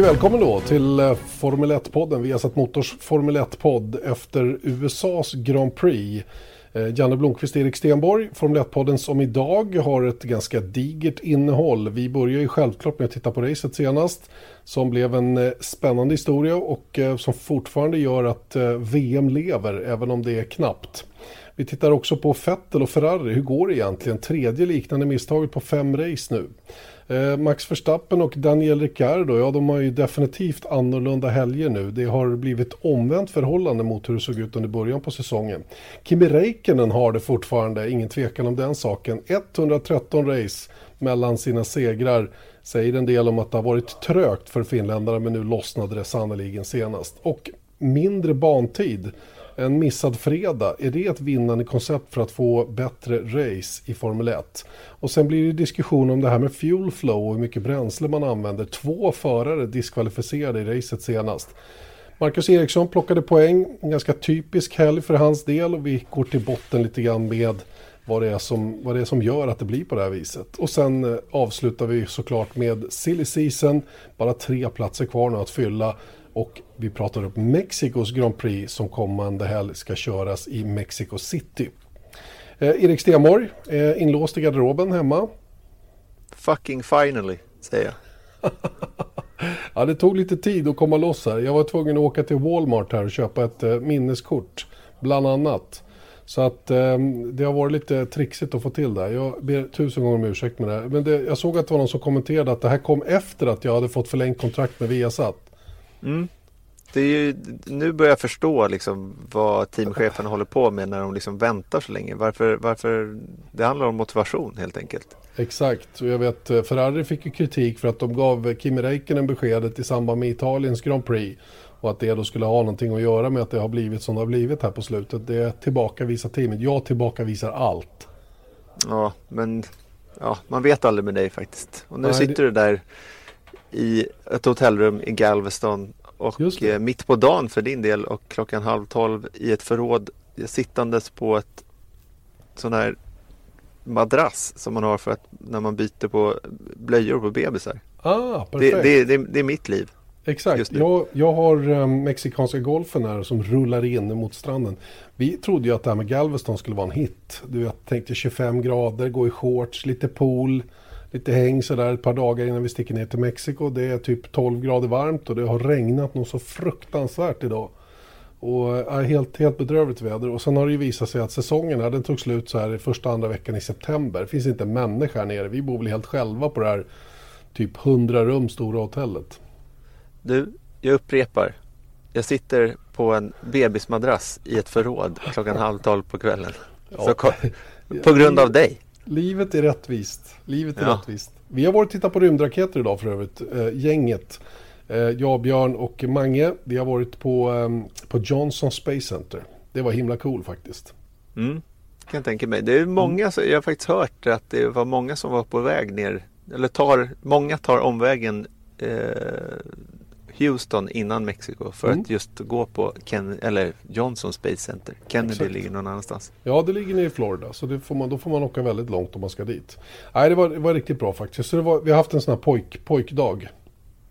Mycket välkommen då till eh, Formel 1-podden. Vi har satt Motors Formel 1-podd efter USAs Grand Prix. Eh, Janne Blomqvist, Erik Stenborg, Formel 1-podden som idag har ett ganska digert innehåll. Vi börjar ju självklart med att titta på racet senast som blev en eh, spännande historia och som fortfarande gör att VM lever även om det är knappt. Vi tittar också på Vettel och Ferrari. Hur går det egentligen? Tredje liknande misstaget på fem race nu. Eh, Max Verstappen och Daniel Ricciardo, ja de har ju definitivt annorlunda helger nu. Det har blivit omvänt förhållande mot hur det såg ut under början på säsongen. Kimi Räikkönen har det fortfarande, ingen tvekan om den saken. 113 race mellan sina segrar säger en del om att det har varit trögt för finländarna men nu lossnade det sannoliken senast. Och mindre bantid en missad fredag, är det ett vinnande koncept för att få bättre race i Formel 1? Och sen blir det diskussion om det här med fuel flow och hur mycket bränsle man använder. Två förare diskvalificerade i racet senast. Marcus Eriksson plockade poäng, en ganska typisk helg för hans del och vi går till botten lite grann med vad det, är som, vad det är som gör att det blir på det här viset. Och sen eh, avslutar vi såklart med silly season, bara tre platser kvar nu att fylla. Och vi pratar upp Mexikos Grand Prix som kommande helg ska köras i Mexico City. Eh, Erik Stenborg, eh, inlåst i garderoben hemma. Fucking finally, säger jag. ja, det tog lite tid att komma loss här. Jag var tvungen att åka till Walmart här och köpa ett eh, minneskort, bland annat. Så att eh, det har varit lite trixigt att få till det. Jag ber tusen gånger om ursäkt med det. Men det, jag såg att det var någon som kommenterade att det här kom efter att jag hade fått förlängt kontrakt med Viasat. Mm. Det är ju, nu börjar jag förstå liksom vad teamcheferna håller på med när de liksom väntar så länge. Varför, varför det handlar om motivation helt enkelt. Exakt, och jag vet eh, Ferrari fick ju kritik för att de gav Kimi Räikkönen beskedet i samband med Italiens Grand Prix. Och att det då skulle ha någonting att göra med att det har blivit som det har blivit här på slutet. Det tillbakavisar teamet. Jag tillbakavisar allt. Ja, men ja, man vet aldrig med dig faktiskt. Och nu Nej, sitter det... du där i ett hotellrum i Galveston och eh, mitt på dagen för din del och klockan halv tolv i ett förråd sittandes på ett sån här madrass som man har för att när man byter på blöjor på bebisar. Ah, perfekt. Det, det, det, det är mitt liv. Exakt, jag, jag har um, mexikanska golfen här som rullar in mot stranden. Vi trodde ju att det här med Galveston skulle vara en hit. Du vet, tänkte 25 grader, gå i shorts, lite pool lite häng sådär ett par dagar innan vi sticker ner till Mexiko. Det är typ 12 grader varmt och det har regnat något så fruktansvärt idag. Och är helt, helt bedrövligt väder. Och sen har det ju visat sig att säsongen här, den tog slut så här i första andra veckan i september. Det finns inte en människa här nere. Vi bor väl helt själva på det här typ 100 rum stora hotellet. Du, jag upprepar. Jag sitter på en bebismadrass i ett förråd klockan halv tolv på kvällen. Ja. Så, på grund av dig. Livet är rättvist. Livet är ja. rättvist. Vi har varit och tittat på rymdraketer idag för övrigt. Eh, gänget. Eh, jag, Björn och Mange. Vi har varit på, eh, på Johnson Space Center. Det var himla cool faktiskt. Mm. Kan jag tänka mig. Det är många, mm. jag har faktiskt hört att det var många som var på väg ner. Eller tar, många tar omvägen eh, Houston innan Mexiko för mm. att just gå på Ken eller Johnson Space Center. Kennedy Exakt. ligger någon annanstans. Ja, det ligger nere i Florida så får man, då får man åka väldigt långt om man ska dit. Nej, det var, det var riktigt bra faktiskt. Så var, vi har haft en sån här pojk, pojkdag.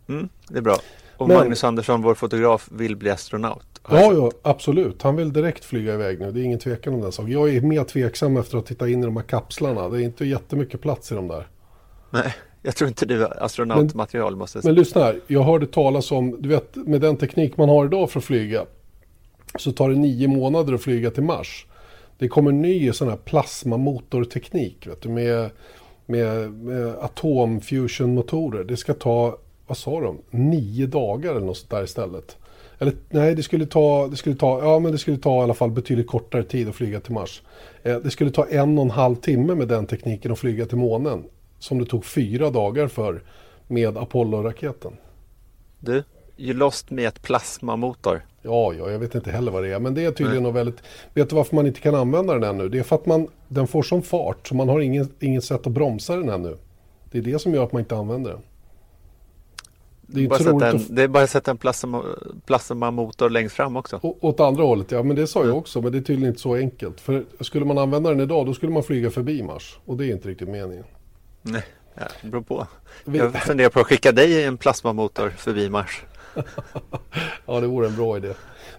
Mm, det är bra. Och Men, Magnus Andersson, vår fotograf, vill bli astronaut. Ja, ja, absolut. Han vill direkt flyga iväg nu. Det är ingen tvekan om den saken. Jag är mer tveksam efter att titta in i de här kapslarna. Det är inte jättemycket plats i de där. Nej. Jag tror inte det är astronautmaterial måste jag säga. Men lyssna här, jag hörde talas om, du vet med den teknik man har idag för att flyga så tar det nio månader att flyga till Mars. Det kommer ny sån här plasmamotorteknik vet du, med, med, med atomfusionmotorer. Det ska ta, vad sa de, nio dagar eller något sånt där istället. Eller nej, det skulle ta, det skulle ta, ja men det skulle ta i alla fall betydligt kortare tid att flyga till Mars. Eh, det skulle ta en och en halv timme med den tekniken att flyga till månen som det tog fyra dagar för med Apollo-raketen. Du, you lost me ett plasmamotor. Ja, ja, jag vet inte heller vad det är. Men det är tydligen något väldigt... Vet du varför man inte kan använda den ännu? Det är för att man, den får sån fart så man har ingen, inget sätt att bromsa den ännu. Det är det som gör att man inte använder den. Det är, bara en, att... det är bara att sätta en plasma, plasmamotor längst fram också. Å, åt andra hållet, ja men det sa jag också. Men det är tydligen inte så enkelt. För skulle man använda den idag då skulle man flyga förbi Mars. Och det är inte riktigt meningen. Nej, Ja, det beror på. Jag funderar på att skicka dig en plasmamotor förbi Mars. ja, det vore en bra idé.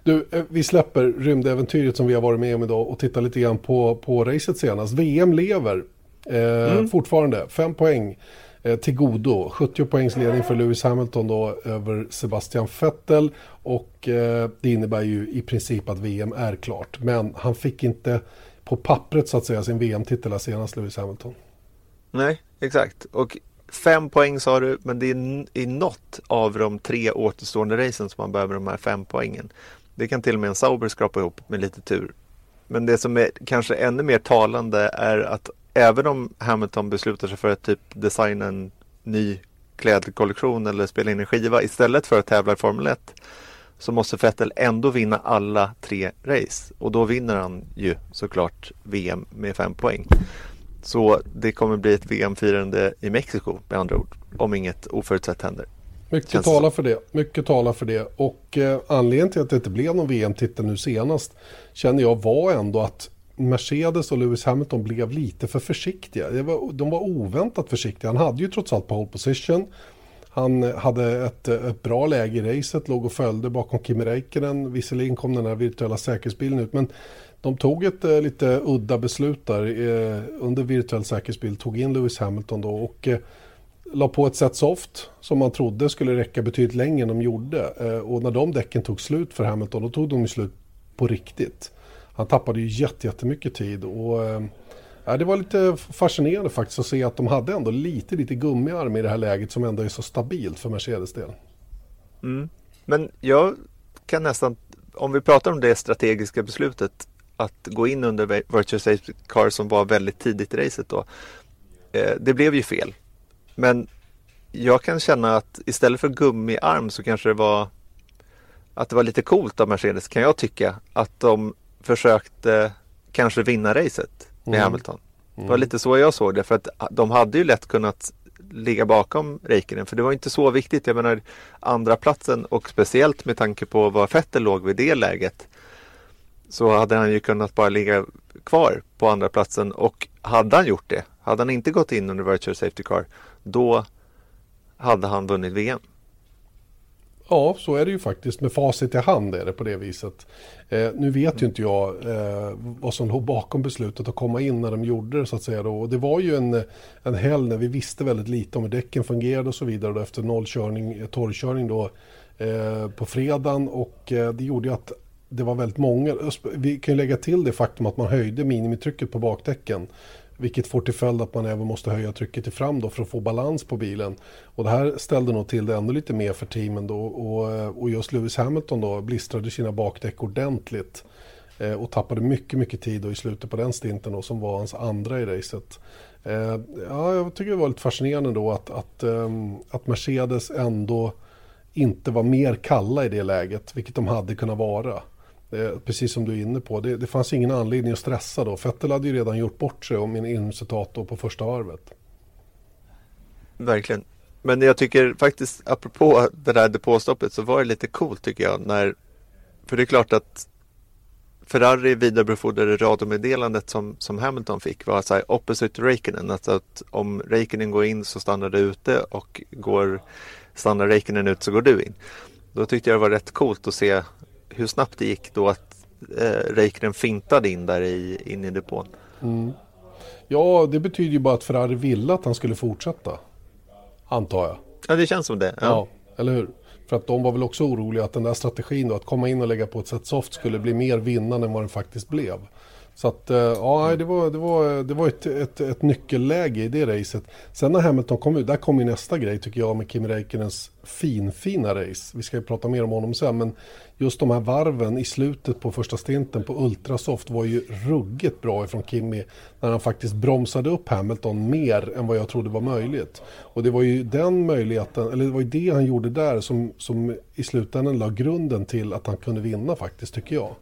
Du, eh, vi släpper rymdäventyret som vi har varit med om idag och tittar lite grann på, på racet senast. VM lever eh, mm. fortfarande, fem poäng eh, till godo. 70 poängs ledning för Lewis Hamilton då över Sebastian Vettel och eh, det innebär ju i princip att VM är klart. Men han fick inte på pappret så att säga sin VM-titel senast Lewis Hamilton. Nej, exakt. Och fem poäng sa du, men det är i något av de tre återstående racen som man behöver de här fem poängen. Det kan till och med en Sauber skrapa ihop med lite tur. Men det som är kanske ännu mer talande är att även om Hamilton beslutar sig för att typ designa en ny klädkollektion eller spela in en skiva istället för att tävla i Formel 1 så måste Vettel ändå vinna alla tre race och då vinner han ju såklart VM med fem poäng. Så det kommer bli ett VM-firande i Mexiko med andra ord om inget oförutsett händer. Mycket talar för det. Mycket talar för det. Och eh, anledningen till att det inte blev någon VM-titel nu senast känner jag var ändå att Mercedes och Lewis Hamilton blev lite för försiktiga. Var, de var oväntat försiktiga. Han hade ju trots allt pole position. Han hade ett, ett bra läge i racet, låg och följde bakom Kimi Räikkönen. Visserligen kom den här virtuella säkerhetsbilen ut, men de tog ett eh, lite udda beslut där eh, under virtuell säkerhetsbil, tog in Lewis Hamilton då och eh, la på ett set soft som man trodde skulle räcka betydligt längre än de gjorde. Eh, och när de däcken tog slut för Hamilton, då tog de slut på riktigt. Han tappade ju jättemycket tid och eh, det var lite fascinerande faktiskt att se att de hade ändå lite, lite gummiarm i det här läget som ändå är så stabilt för Mercedes del. Mm. Men jag kan nästan, om vi pratar om det strategiska beslutet att gå in under Virtual Safety Car som var väldigt tidigt i racet då. Eh, det blev ju fel. Men jag kan känna att istället för gummiarm så kanske det var att det var lite coolt av Mercedes kan jag tycka att de försökte kanske vinna racet med mm. Hamilton. Det var mm. lite så jag såg det för att de hade ju lätt kunnat ligga bakom Räikkönen för det var inte så viktigt. Jag menar andra platsen och speciellt med tanke på var Vettel låg vid det läget så hade han ju kunnat bara ligga kvar på andra platsen och hade han gjort det, hade han inte gått in under Virtual Safety Car, då hade han vunnit VM. Ja, så är det ju faktiskt. Med facit i hand är det på det viset. Eh, nu vet ju inte jag eh, vad som låg bakom beslutet att komma in när de gjorde det så att säga. Då. Och det var ju en, en helg när vi visste väldigt lite om hur däcken fungerade och så vidare då, efter nollkörning, torrkörning då eh, på fredagen. Och eh, det gjorde ju att det var väldigt många. Vi kan ju lägga till det faktum att man höjde minimitrycket på bakdäcken. Vilket får till följd att man även måste höja trycket till fram då för att få balans på bilen. Och det här ställde nog till det ännu lite mer för teamen då. Och, och just Lewis Hamilton då blistrade sina bakdäck ordentligt. Eh, och tappade mycket, mycket tid då i slutet på den stinten då som var hans andra i racet. Eh, ja, jag tycker det var lite fascinerande då att, att, eh, att Mercedes ändå inte var mer kalla i det läget, vilket de hade kunnat vara. Eh, precis som du är inne på, det, det fanns ingen anledning att stressa då. Vettel hade ju redan gjort bort sig om min incidentator på första varvet. Verkligen. Men jag tycker faktiskt, apropå det där depåstoppet, så var det lite coolt tycker jag. När, för det är klart att Ferrari vidarebefordrade radiomeddelandet som, som Hamilton fick var så här opposite Räikkönen. Alltså att om Räikkönen går in så stannar du ute och går, stannar Räikkönen ut så går du in. Då tyckte jag det var rätt coolt att se hur snabbt det gick då att eh, Räikkönen fintade in där i, in i depån. Mm. Ja, det betyder ju bara att Ferrari ville att han skulle fortsätta. Antar jag. Ja, det känns som det. Ja, ja eller hur? För att de var väl också oroliga att den där strategin då, att komma in och lägga på ett set soft skulle bli mer vinnande än vad den faktiskt blev. Så att, eh, ja, det var, det var, det var ett, ett, ett nyckelläge i det racet. Sen när Hamilton kom ut, där kom ju nästa grej tycker jag med Kim Räikkönens finfina race. Vi ska ju prata mer om honom sen, men just de här varven i slutet på första stinten på Ultrasoft var ju ruggigt bra ifrån Kimi när han faktiskt bromsade upp Hamilton mer än vad jag trodde var möjligt. Och det var ju den möjligheten, eller det var ju det han gjorde där som, som i slutändan la grunden till att han kunde vinna faktiskt, tycker jag.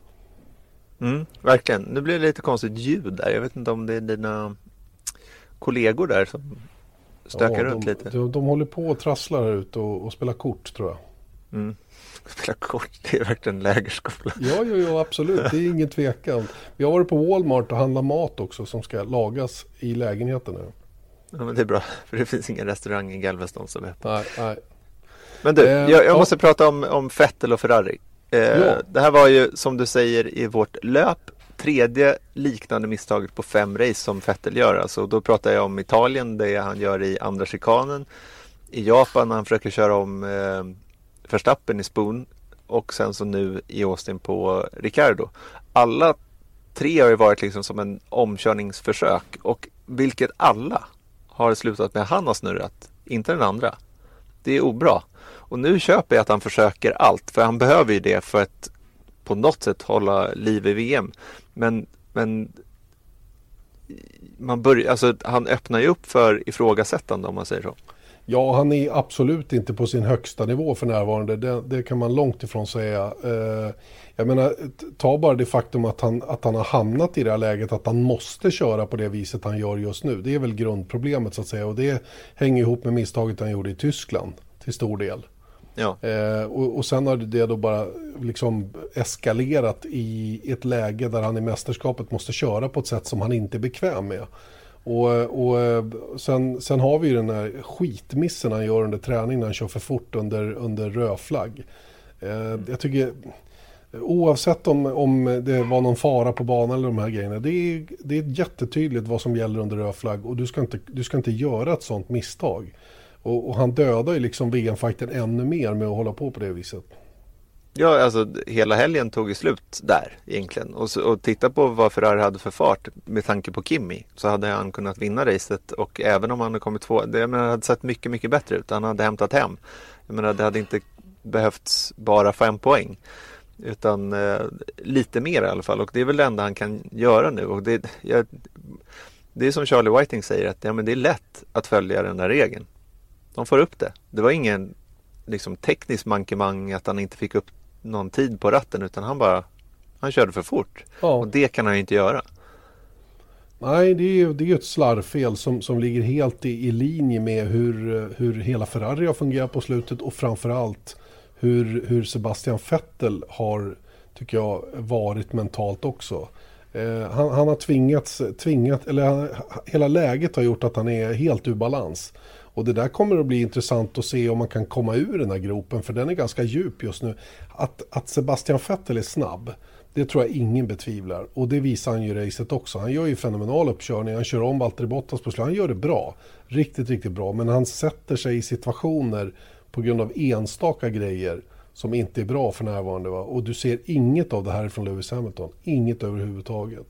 Mm, verkligen. Nu blir det lite konstigt ljud där. Jag vet inte om det är dina kollegor där som stökar ja, runt de, lite. De, de håller på och trasslar här ute och, och spelar kort tror jag. Mm. Spela kort, det är verkligen lägerskola. Ja, ja, ja, absolut. Det är ingen tvekan. Vi har varit på Walmart och handlat mat också som ska lagas i lägenheten nu. Ja, men det är bra, för det finns ingen restaurang i Galveston som heter. Nej, nej. Men du, eh, jag, jag måste prata om, om Vettel och Ferrari. Eh, ja. Det här var ju som du säger i vårt löp tredje liknande misstaget på fem race som Vettel gör. Alltså, då pratar jag om Italien, det han gör i andra chikanen. I Japan när han försöker köra om eh, Verstappen i Spoon och sen så nu i Austin på Ricardo. Alla tre har ju varit liksom som en omkörningsförsök och vilket alla har slutat med han har snurrat, inte den andra. Det är obra. Och nu köper jag att han försöker allt, för han behöver ju det för att på något sätt hålla liv i VM. Men, men man börjar, alltså, han öppnar ju upp för ifrågasättande om man säger så. Ja, han är absolut inte på sin högsta nivå för närvarande. Det, det kan man långt ifrån säga. Eh, jag menar, ta bara det faktum att han, att han har hamnat i det här läget att han måste köra på det viset han gör just nu. Det är väl grundproblemet så att säga och det hänger ihop med misstaget han gjorde i Tyskland till stor del. Ja. Eh, och, och sen har det då bara liksom eskalerat i ett läge där han i mästerskapet måste köra på ett sätt som han inte är bekväm med. Och, och eh, sen, sen har vi ju den här skitmissen han gör under träning när han kör för fort under, under rödflagg. Eh, jag tycker, oavsett om, om det var någon fara på banan eller de här grejerna, det är, det är jättetydligt vad som gäller under rödflagg och du ska inte, du ska inte göra ett sånt misstag. Och, och han dödar ju liksom VM-fighten ännu mer med att hålla på på det viset. Ja, alltså hela helgen tog ju slut där egentligen. Och, så, och titta på vad Ferrari hade för fart med tanke på Kimi så hade han kunnat vinna racet och även om han hade kommit två, det menar, hade sett mycket, mycket bättre ut. Han hade hämtat hem. Jag menar, det hade inte behövts bara fem poäng utan eh, lite mer i alla fall och det är väl det enda han kan göra nu. Och det, jag, det är som Charlie Whiting säger att ja, men det är lätt att följa den där regeln. De får upp det. Det var ingen liksom, teknisk mankemang att han inte fick upp någon tid på ratten utan han bara han körde för fort. Ja. Och det kan han ju inte göra. Nej, det är ju det är ett slarvfel som, som ligger helt i, i linje med hur, hur hela Ferrari har fungerat på slutet och framförallt hur, hur Sebastian Vettel har, tycker jag, varit mentalt också. Eh, han, han, har tvingats, tvingat, eller han, hela läget har gjort att han är helt ur balans. Och det där kommer att bli intressant att se om man kan komma ur den här gropen, för den är ganska djup just nu. Att, att Sebastian Vettel är snabb, det tror jag ingen betvivlar. Och det visar han ju i racet också. Han gör ju fenomenal uppkörning, han kör om Valtteri Bottas på slutet. Han gör det bra, riktigt, riktigt bra. Men han sätter sig i situationer på grund av enstaka grejer som inte är bra för närvarande. Va? Och du ser inget av det här från Lewis Hamilton. Inget överhuvudtaget.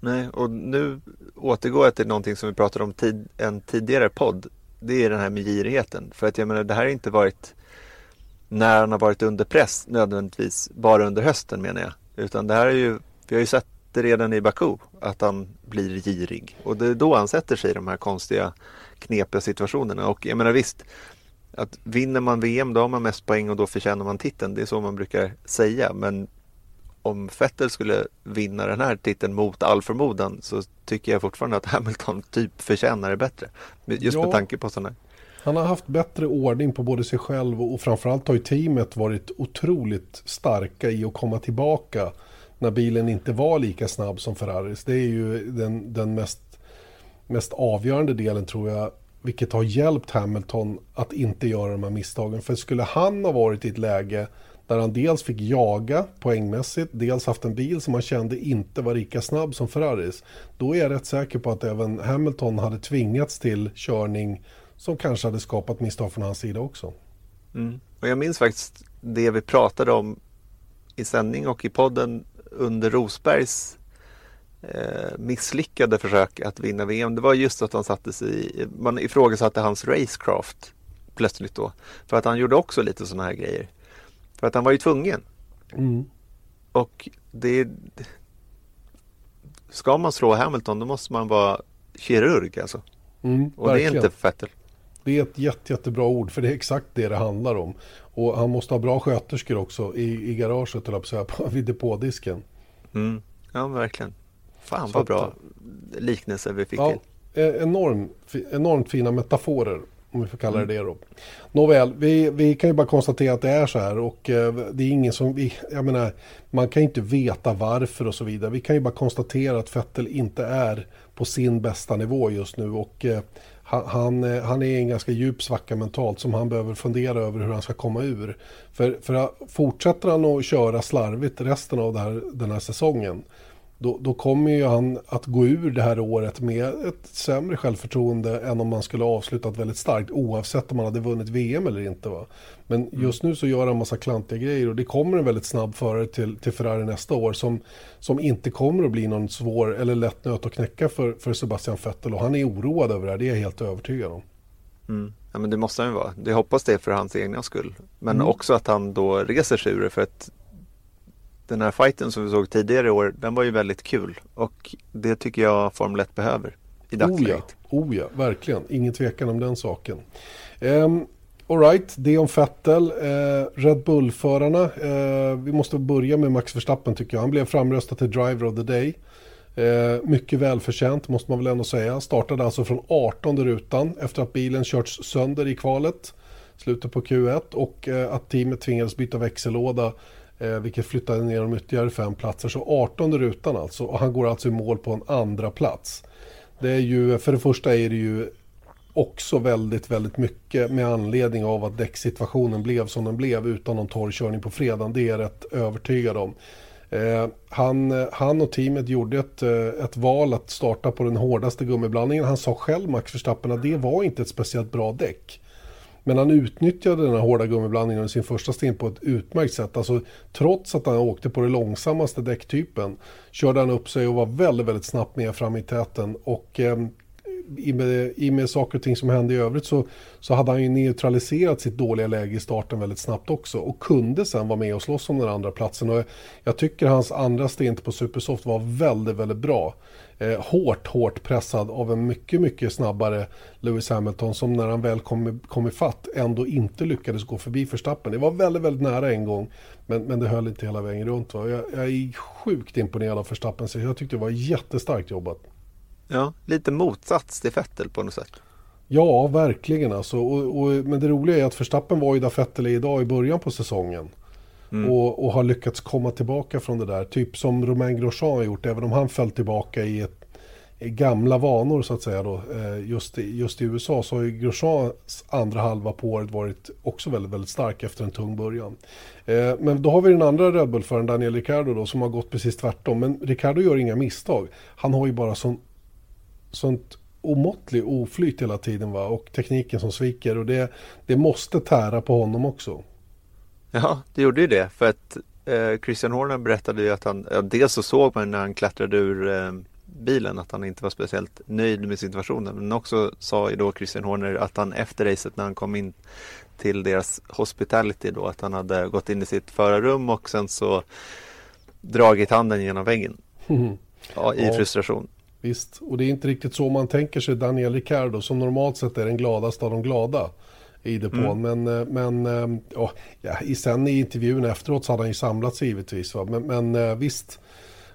Nej, och nu återgår jag till någonting som vi pratade om tid, en tidigare podd det är den här med girigheten. För att jag menar, det här har inte varit när han har varit under press nödvändigtvis bara under hösten menar jag. Utan det här är ju, vi har ju sett det redan i Baku att han blir girig. Och det är då han sätter sig i de här konstiga knepiga situationerna. Och jag menar visst, att vinner man VM då har man mest poäng och då förtjänar man titeln. Det är så man brukar säga. Men om Vettel skulle vinna den här titeln mot all förmodan så tycker jag fortfarande att Hamilton typ förtjänar det bättre. Just ja, med tanke på sådana Han har haft bättre ordning på både sig själv och framförallt har ju teamet varit otroligt starka i att komma tillbaka när bilen inte var lika snabb som Ferraris. Det är ju den, den mest, mest avgörande delen tror jag vilket har hjälpt Hamilton att inte göra de här misstagen. För skulle han ha varit i ett läge där han dels fick jaga poängmässigt, dels haft en bil som han kände inte var lika snabb som Ferraris. Då är jag rätt säker på att även Hamilton hade tvingats till körning som kanske hade skapat misstag från hans sida också. Mm. Och jag minns faktiskt det vi pratade om i sändning och i podden under Rosbergs eh, misslyckade försök att vinna VM. Det var just att han satte sig i, man ifrågasatte hans racecraft plötsligt då. För att han gjorde också lite sådana här grejer. För att han var ju tvungen. Mm. Och det Ska man slå Hamilton då måste man vara kirurg alltså. Mm, och det är inte Vettel. Det är ett jätte, jättebra ord för det är exakt det det handlar om. Och han måste ha bra sköterskor också i, i garaget, eller på, på, vid depådisken. Mm. Ja, verkligen. Fan vad bra liknelse vi fick ja, till. E-, enorm, enormt fina metaforer om vi får kalla det det då. Nåväl, vi, vi kan ju bara konstatera att det är så här och eh, det är ingen som, vi, jag menar, man kan inte veta varför och så vidare. Vi kan ju bara konstatera att Fettel inte är på sin bästa nivå just nu. Och eh, han, han, är i en ganska djup svacka mentalt som han behöver fundera över hur han ska komma ur. För, för fortsätter han att köra slarvigt resten av här, den här säsongen då, då, kommer ju han att gå ur det här året med ett sämre självförtroende än om man skulle ha avslutat väldigt starkt oavsett om man hade vunnit VM eller inte. Va? Men mm. just nu så gör han massa klantiga grejer och det kommer en väldigt snabb förare till, till Ferrari nästa år som, som inte kommer att bli någon svår eller lätt nöt att knäcka för, för Sebastian Vettel och han är oroad över det här, det är jag helt övertygad om. Mm. Ja men det måste han ju vara. Det hoppas det för hans egna skull. Men mm. också att han då reser sig ur det för att den här fighten som vi såg tidigare i år, den var ju väldigt kul och det tycker jag Formel 1 behöver i dagsläget. Oh ja, oh ja, verkligen. Ingen tvekan om den saken. Um, Alright, det om Vettel. Eh, Red Bull-förarna. Eh, vi måste börja med Max Verstappen tycker jag. Han blev framröstad till Driver of the Day. Eh, mycket välförtjänt måste man väl ändå säga. Startade alltså från 18 rutan efter att bilen körts sönder i kvalet. Slutet på Q1 och eh, att teamet tvingades byta växellåda Eh, vilket flyttade ner dem ytterligare fem platser. Så 18 rutan alltså. Och han går alltså i mål på en andra plats. Det är ju, för det första är det ju också väldigt, väldigt mycket med anledning av att däcksituationen blev som den blev utan någon torrkörning på fredagen. Det är jag rätt övertygad om. Eh, han, han och teamet gjorde ett, eh, ett val att starta på den hårdaste gummiblandningen. Han sa själv, Max Verstappen, att det var inte ett speciellt bra däck. Men han utnyttjade den här hårda gummiblandningen i sin första stint på ett utmärkt sätt. Alltså, trots att han åkte på den långsammaste däcktypen körde han upp sig och var väldigt, väldigt snabbt med fram i täten. Och eh, i, med, i med saker och ting som hände i övrigt så, så hade han ju neutraliserat sitt dåliga läge i starten väldigt snabbt också och kunde sen vara med och slåss om den andra platsen. Och jag tycker hans andra stint på Supersoft var väldigt, väldigt bra eh, hårt, hårt pressad av en mycket, mycket snabbare Lewis Hamilton som när han väl kom, kom ifatt ändå inte lyckades gå förbi Verstappen. Det var väldigt, väldigt nära en gång, men, men det höll inte hela vägen runt. Va? Jag, jag är sjukt imponerad av Verstappen, så jag tyckte det var jättestarkt jobbat. Ja, lite motsats till Vettel på något sätt. Ja, verkligen alltså. Och, och, men det roliga är att Verstappen var ju där Vettel är idag i början på säsongen. Mm. Och, och, har lyckats komma tillbaka från det där. Typ som Romain Grosjean har gjort, även om han föll tillbaka i, ett, i gamla vanor så att säga. Då. Eh, just, just i USA så har ju Grosjeans andra halva på året varit också väldigt, väldigt stark efter en tung början. Eh, men då har vi den andra Red Bull-föraren, Daniel Ricciardo då, som har gått precis tvärtom. Men Ricciardo gör inga misstag. Han har ju bara sån, sånt omåttlig oflyt hela tiden va? och tekniken som sviker. Och det, det måste tära på honom också. Ja, det gjorde ju det. För att eh, Christian Horner berättade ju att han, ja, dels så såg man när han klättrade ur eh, bilen att han inte var speciellt nöjd med situationen. Men också sa ju då Christian Horner att han efter racet när han kom in till deras hospitality då att han hade gått in i sitt förarrum och sen så dragit handen genom väggen. Mm. Ja, i ja, frustration. Visst, och det är inte riktigt så man tänker sig Daniel Ricciardo som normalt sett är den gladaste av de glada i depån. Mm. Men, eh, men eh, ja, i, sen i intervjun efteråt så hade han ju samlat sig givetvis. Va? Men, men eh, visst,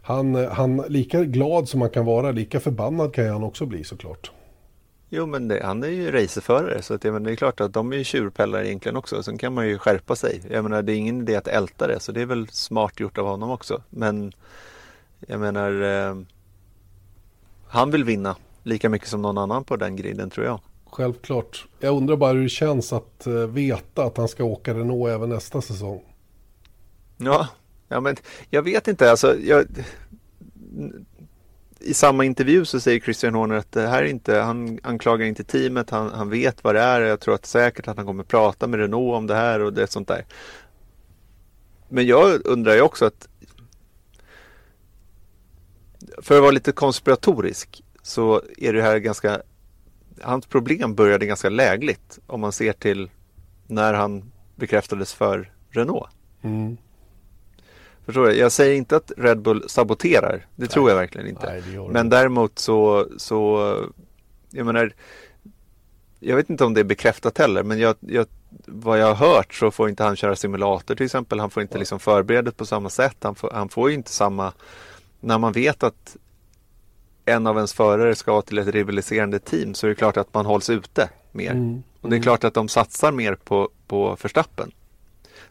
han, han, lika glad som man kan vara, lika förbannad kan han också bli såklart. Jo men det, han är ju racerförare så att, jag menar, det är klart att de är ju tjurpellar egentligen också. Sen kan man ju skärpa sig. Jag menar det är ingen idé att älta det så det är väl smart gjort av honom också. Men jag menar eh, han vill vinna lika mycket som någon annan på den griden tror jag. Självklart. Jag undrar bara hur det känns att eh, veta att han ska åka Renault även nästa säsong. Ja, ja men jag vet inte. Alltså, jag, I samma intervju så säger Christian Horner att det här är inte, han anklagar inte teamet, han, han vet vad det är. Jag tror att säkert att han kommer prata med Renault om det här och det sånt där. Men jag undrar ju också att för att vara lite konspiratorisk så är det här ganska hans problem började ganska lägligt om man ser till när han bekräftades för Renault. Mm. Förstår du? Jag säger inte att Red Bull saboterar. Det Nej. tror jag verkligen inte. Nej, Men däremot så, så, jag menar, jag vet inte om det är bekräftat heller, men jag, jag, vad jag har hört så får inte han köra simulator till exempel. Han får inte liksom förberedet på samma sätt. Han får, han får ju inte samma, när man vet att en av ens förare ska till ett rivaliserande team så är det klart att man hålls ute mer. Mm. Och det är klart att de satsar mer på, på förstappen.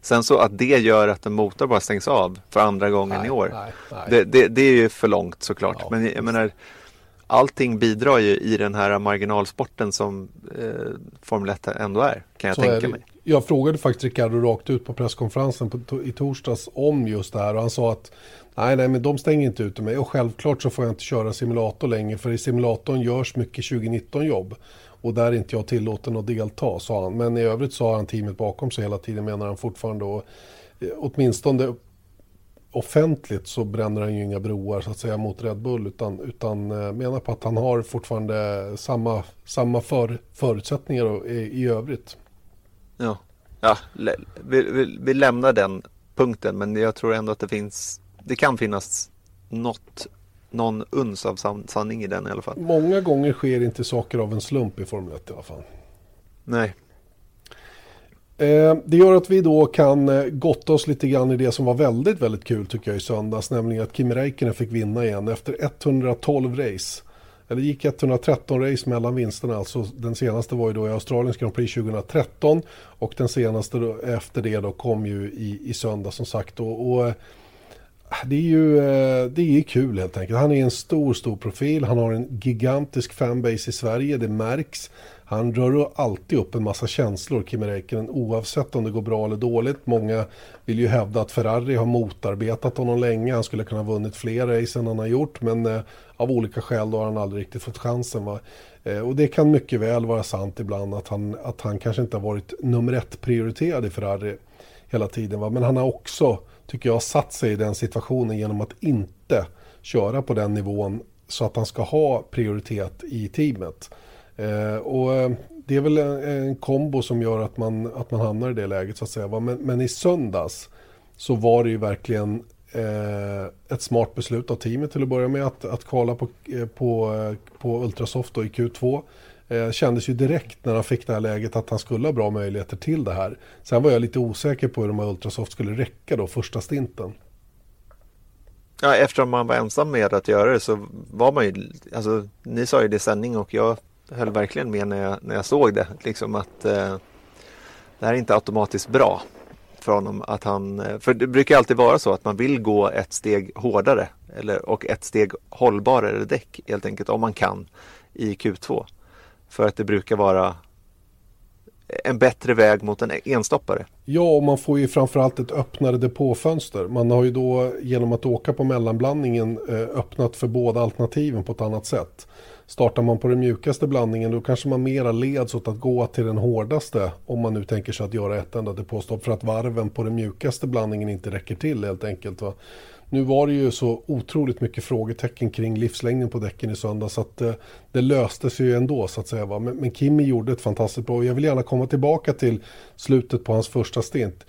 Sen så att det gör att en motor bara stängs av för andra gången nej, i år. Nej, nej. Det, det, det, är ju för långt såklart. Ja, Men jag menar, allting bidrar ju i den här marginalsporten som eh, Formel 1 ändå är, kan jag så tänka mig. Jag frågade faktiskt Ricardo rakt ut på presskonferensen på, i torsdags om just det här och han sa att nej, nej, men de stänger inte ut mig och självklart så får jag inte köra simulator längre för i simulatorn görs mycket 2019 jobb och där är inte jag tillåten att delta, sa han. Men i övrigt så har han teamet bakom sig hela tiden menar han fortfarande och eh, åtminstone offentligt så bränner han ju inga broar så att säga mot Red Bull utan, utan eh, menar på att han har fortfarande samma, samma för, förutsättningar i, i övrigt. Ja, ja vi, vi, vi, lämnar den punkten men jag tror ändå att det finns, det kan finnas något, någon uns av san, sanning i den i alla fall. Många gånger sker inte saker av en slump i Formel 1 i alla fall. Nej, Eh, det gör att vi då kan eh, gotta oss lite grann i det som var väldigt, väldigt kul tycker jag i söndags, nämligen att Kimi Räikkönen fick vinna igen efter 112 race. Eller gick 113 race mellan vinsterna, alltså den senaste var ju då i Australiens Grand Prix 2013 och den senaste efter det då kom ju i, i söndag som sagt. Och, och det är ju eh, det är kul helt enkelt. Han är en stor, stor profil. Han har en gigantisk fanbase i Sverige, det märks. Han rör alltid upp en massa känslor, Kimi Räikkönen, oavsett om det går bra eller dåligt. Många vill ju hävda att Ferrari har motarbetat honom länge. Han skulle kunna ha vunnit fler race än han har gjort, men eh, av olika skäl då har han aldrig riktigt fått chansen. Va? Eh, och det kan mycket väl vara sant ibland att han, att han kanske inte har varit nummer ett prioriterad i Ferrari hela tiden. Va? Men han har också, tycker jag, satt sig i den situationen genom att inte köra på den nivån så att han ska ha prioritet i teamet. Eh, och eh, det är väl en, en, kombo som gör att man, att man hamnar i det läget så att säga. Men, men i söndags så var det ju verkligen eh, ett smart beslut av teamet till att börja med att, att kvala på, eh, på, eh, på Ultrasoft i Q2. Eh, kändes ju direkt när han fick det här läget att han skulle ha bra möjligheter till det här. Sen var jag lite osäker på hur de här Ultrasoft skulle räcka då första stinten. Ja, eftersom man var ensam med att göra det så var man ju, alltså ni sa ju det i sändning och jag höll verkligen med när jag, när jag såg det. Liksom att eh, det här är inte automatiskt bra för honom. Att han, eh, för det brukar alltid vara så att man vill gå ett steg hårdare eller, och ett steg hållbarare däck helt enkelt om man kan i Q2. För att det brukar vara en bättre väg mot en enstoppare. Ja, och man får ju framförallt ett öppnare depåfönster. Man har ju då genom att åka på mellanblandningen eh, öppnat för båda alternativen på ett annat sätt. Startar man på den mjukaste blandningen då kanske man mera leds åt att gå till den hårdaste om man nu tänker sig att göra ett enda depåstopp för att varven på den mjukaste blandningen inte räcker till helt enkelt. Va? Nu var det ju så otroligt mycket frågetecken kring livslängden på däcken i söndag så att eh, det löste sig ju ändå så att säga. Va? Men, men Kimi gjorde ett fantastiskt bra och jag vill gärna komma tillbaka till slutet på hans första stint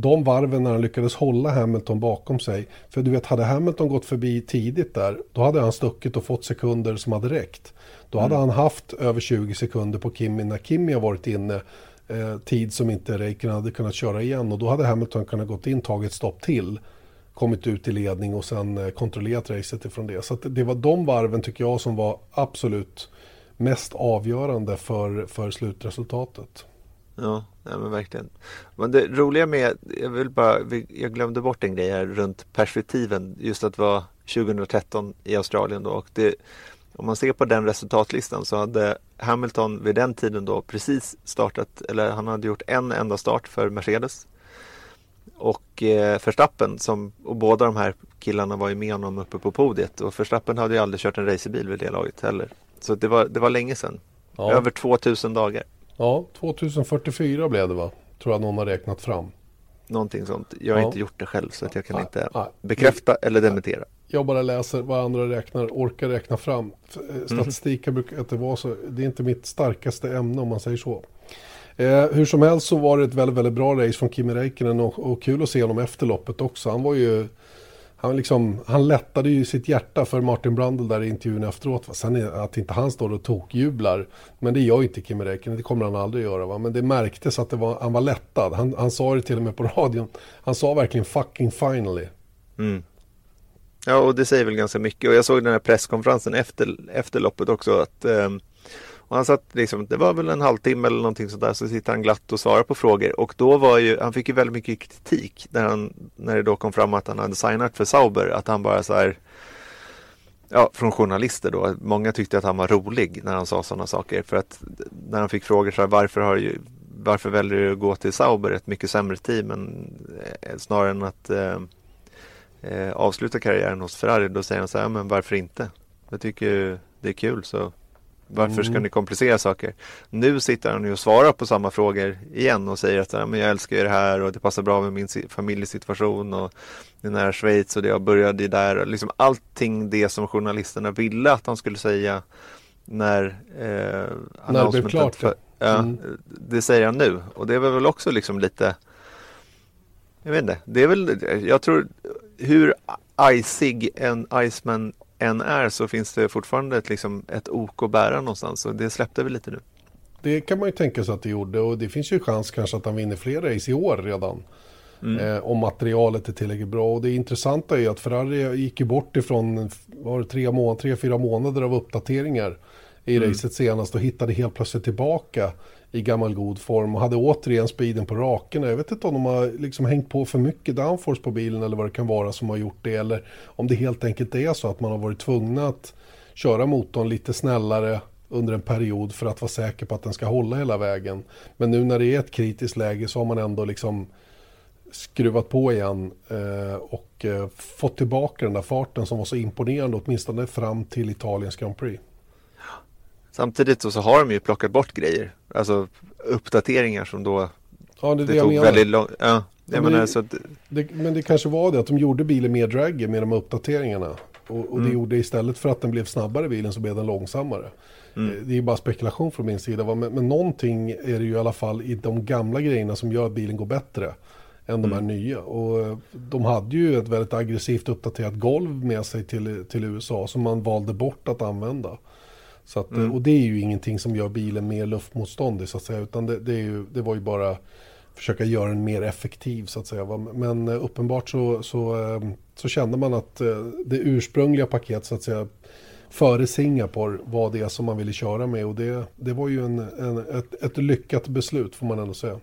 de varven när han lyckades hålla Hamilton bakom sig. För du vet, hade Hamilton gått förbi tidigt där, då hade han stuckit och fått sekunder som hade räckt. Då hade mm. han haft över 20 sekunder på Kimi när Kimi har varit inne. Eh, tid som inte Räikkönen hade kunnat köra igen och då hade Hamilton kunnat gått in, tagit stopp till kommit ut i ledning och sen eh, kontrollerat racet ifrån det. Så det var de varven tycker jag som var absolut mest avgörande för, för slutresultatet. Ja, ja men verkligen. Men det roliga med, jag vill bara, jag glömde bort en grej här runt perspektiven, just att vara 2013 i Australien då och det, om man ser på den resultatlistan så hade Hamilton vid den tiden då precis startat, eller han hade gjort en enda start för Mercedes. Och eh, Verstappen, som, och båda de här killarna var ju med honom uppe på podiet och Verstappen hade ju aldrig kört en racerbil vid det laget heller. Så det var, det var länge sedan. Ja. Över 2000 dagar. Ja, 2044 blev det va? Tror jag någon har räknat fram. Någonting sånt. Jag har ja. inte gjort det själv så att jag kan ja, inte ja. bekräfta eller dementera. Jag bara läser vad andra räknar, orkar räkna fram. Eh, statistik mm. brukar inte vara så, det är inte mitt starkaste ämne om man säger så. Eh, hur som helst så var det ett väldigt, väldigt bra race från Kimi Räikkönen och, och kul att se honom efter loppet också. Han var ju han, liksom, han lättade ju sitt hjärta för Martin Brundle där i intervjun efteråt. Va? Sen är, att inte han står och tokjublar. Men det gör ju inte Kimi Räikkönen, det kommer han aldrig göra. Va? Men det märktes att det var, han var lättad. Han, han sa det till och med på radion. Han sa verkligen fucking finally. Mm. Ja, och det säger väl ganska mycket. Och jag såg den här presskonferensen efter, efter loppet också. att eh, och han satt liksom, det var väl en halvtimme eller någonting sådär, så sitter han glatt och svarar på frågor. Och då var ju, han fick ju väldigt mycket kritik när, han, när det då kom fram att han hade signat för Sauber. Att han bara så här, ja, från journalister då. Många tyckte att han var rolig när han sa sådana saker. För att när han fick frågor så här, varför, har ju, varför väljer du att gå till Sauber, ett mycket sämre team, än, eh, snarare än att eh, eh, avsluta karriären hos Ferrari. Då säger han så här, men varför inte? Jag tycker det är kul så varför ska mm. ni komplicera saker? Nu sitter han och svarar på samma frågor igen och säger att men jag älskar det här och det passar bra med min familjesituation och det är nära Schweiz och det jag började där. Liksom allting det som journalisterna ville att han skulle säga när eh, När det blev klart. För, ja, mm. Det säger han nu och det är väl också liksom lite Jag vet inte, det är väl, jag tror hur icig en Iceman än är så finns det fortfarande ett, liksom, ett ok att bära någonstans och det släppte vi lite nu. Det kan man ju tänka sig att det gjorde och det finns ju chans kanske att han vinner fler race i år redan. Mm. Eh, om materialet är tillräckligt bra. Och det intressanta är ju att Ferrari gick ju bort ifrån var det tre, må tre, fyra månader av uppdateringar i mm. racet senast och hittade helt plötsligt tillbaka i gammal god form och hade återigen speeden på raken. Jag vet inte om de har liksom hängt på för mycket downforce på bilen eller vad det kan vara som har gjort det. Eller om det helt enkelt är så att man har varit tvungna att köra motorn lite snällare under en period för att vara säker på att den ska hålla hela vägen. Men nu när det är ett kritiskt läge så har man ändå liksom skruvat på igen eh, och eh, fått tillbaka den där farten som var så imponerande åtminstone fram till Italiens Grand Prix. Samtidigt så, så har de ju plockat bort grejer, alltså uppdateringar som då Ja, det, är det, det tog menar. väldigt lång, ja, jag men, det, så att... det, men det kanske var det att de gjorde bilen mer draggy med de uppdateringarna. Och, och mm. det gjorde istället för att den blev snabbare bilen så blev den långsammare. Mm. Eh, det är bara spekulation från min sida. Men, men någonting är det ju i alla fall i de gamla grejerna som gör att bilen går bättre än de här mm. nya. Och eh, de hade ju ett väldigt aggressivt uppdaterat golv med sig till, till USA som man valde bort att använda. Så att, mm. Och det är ju ingenting som gör bilen mer luftmotståndig så att säga. Utan det, det, ju, det var ju bara försöka göra den mer effektiv så att säga. Men eh, uppenbart så, så, eh, så kände man att eh, det ursprungliga paket så att säga före Singapore var det som man ville köra med. Och det, det var ju en, en ett, ett lyckat beslut får man ändå säga.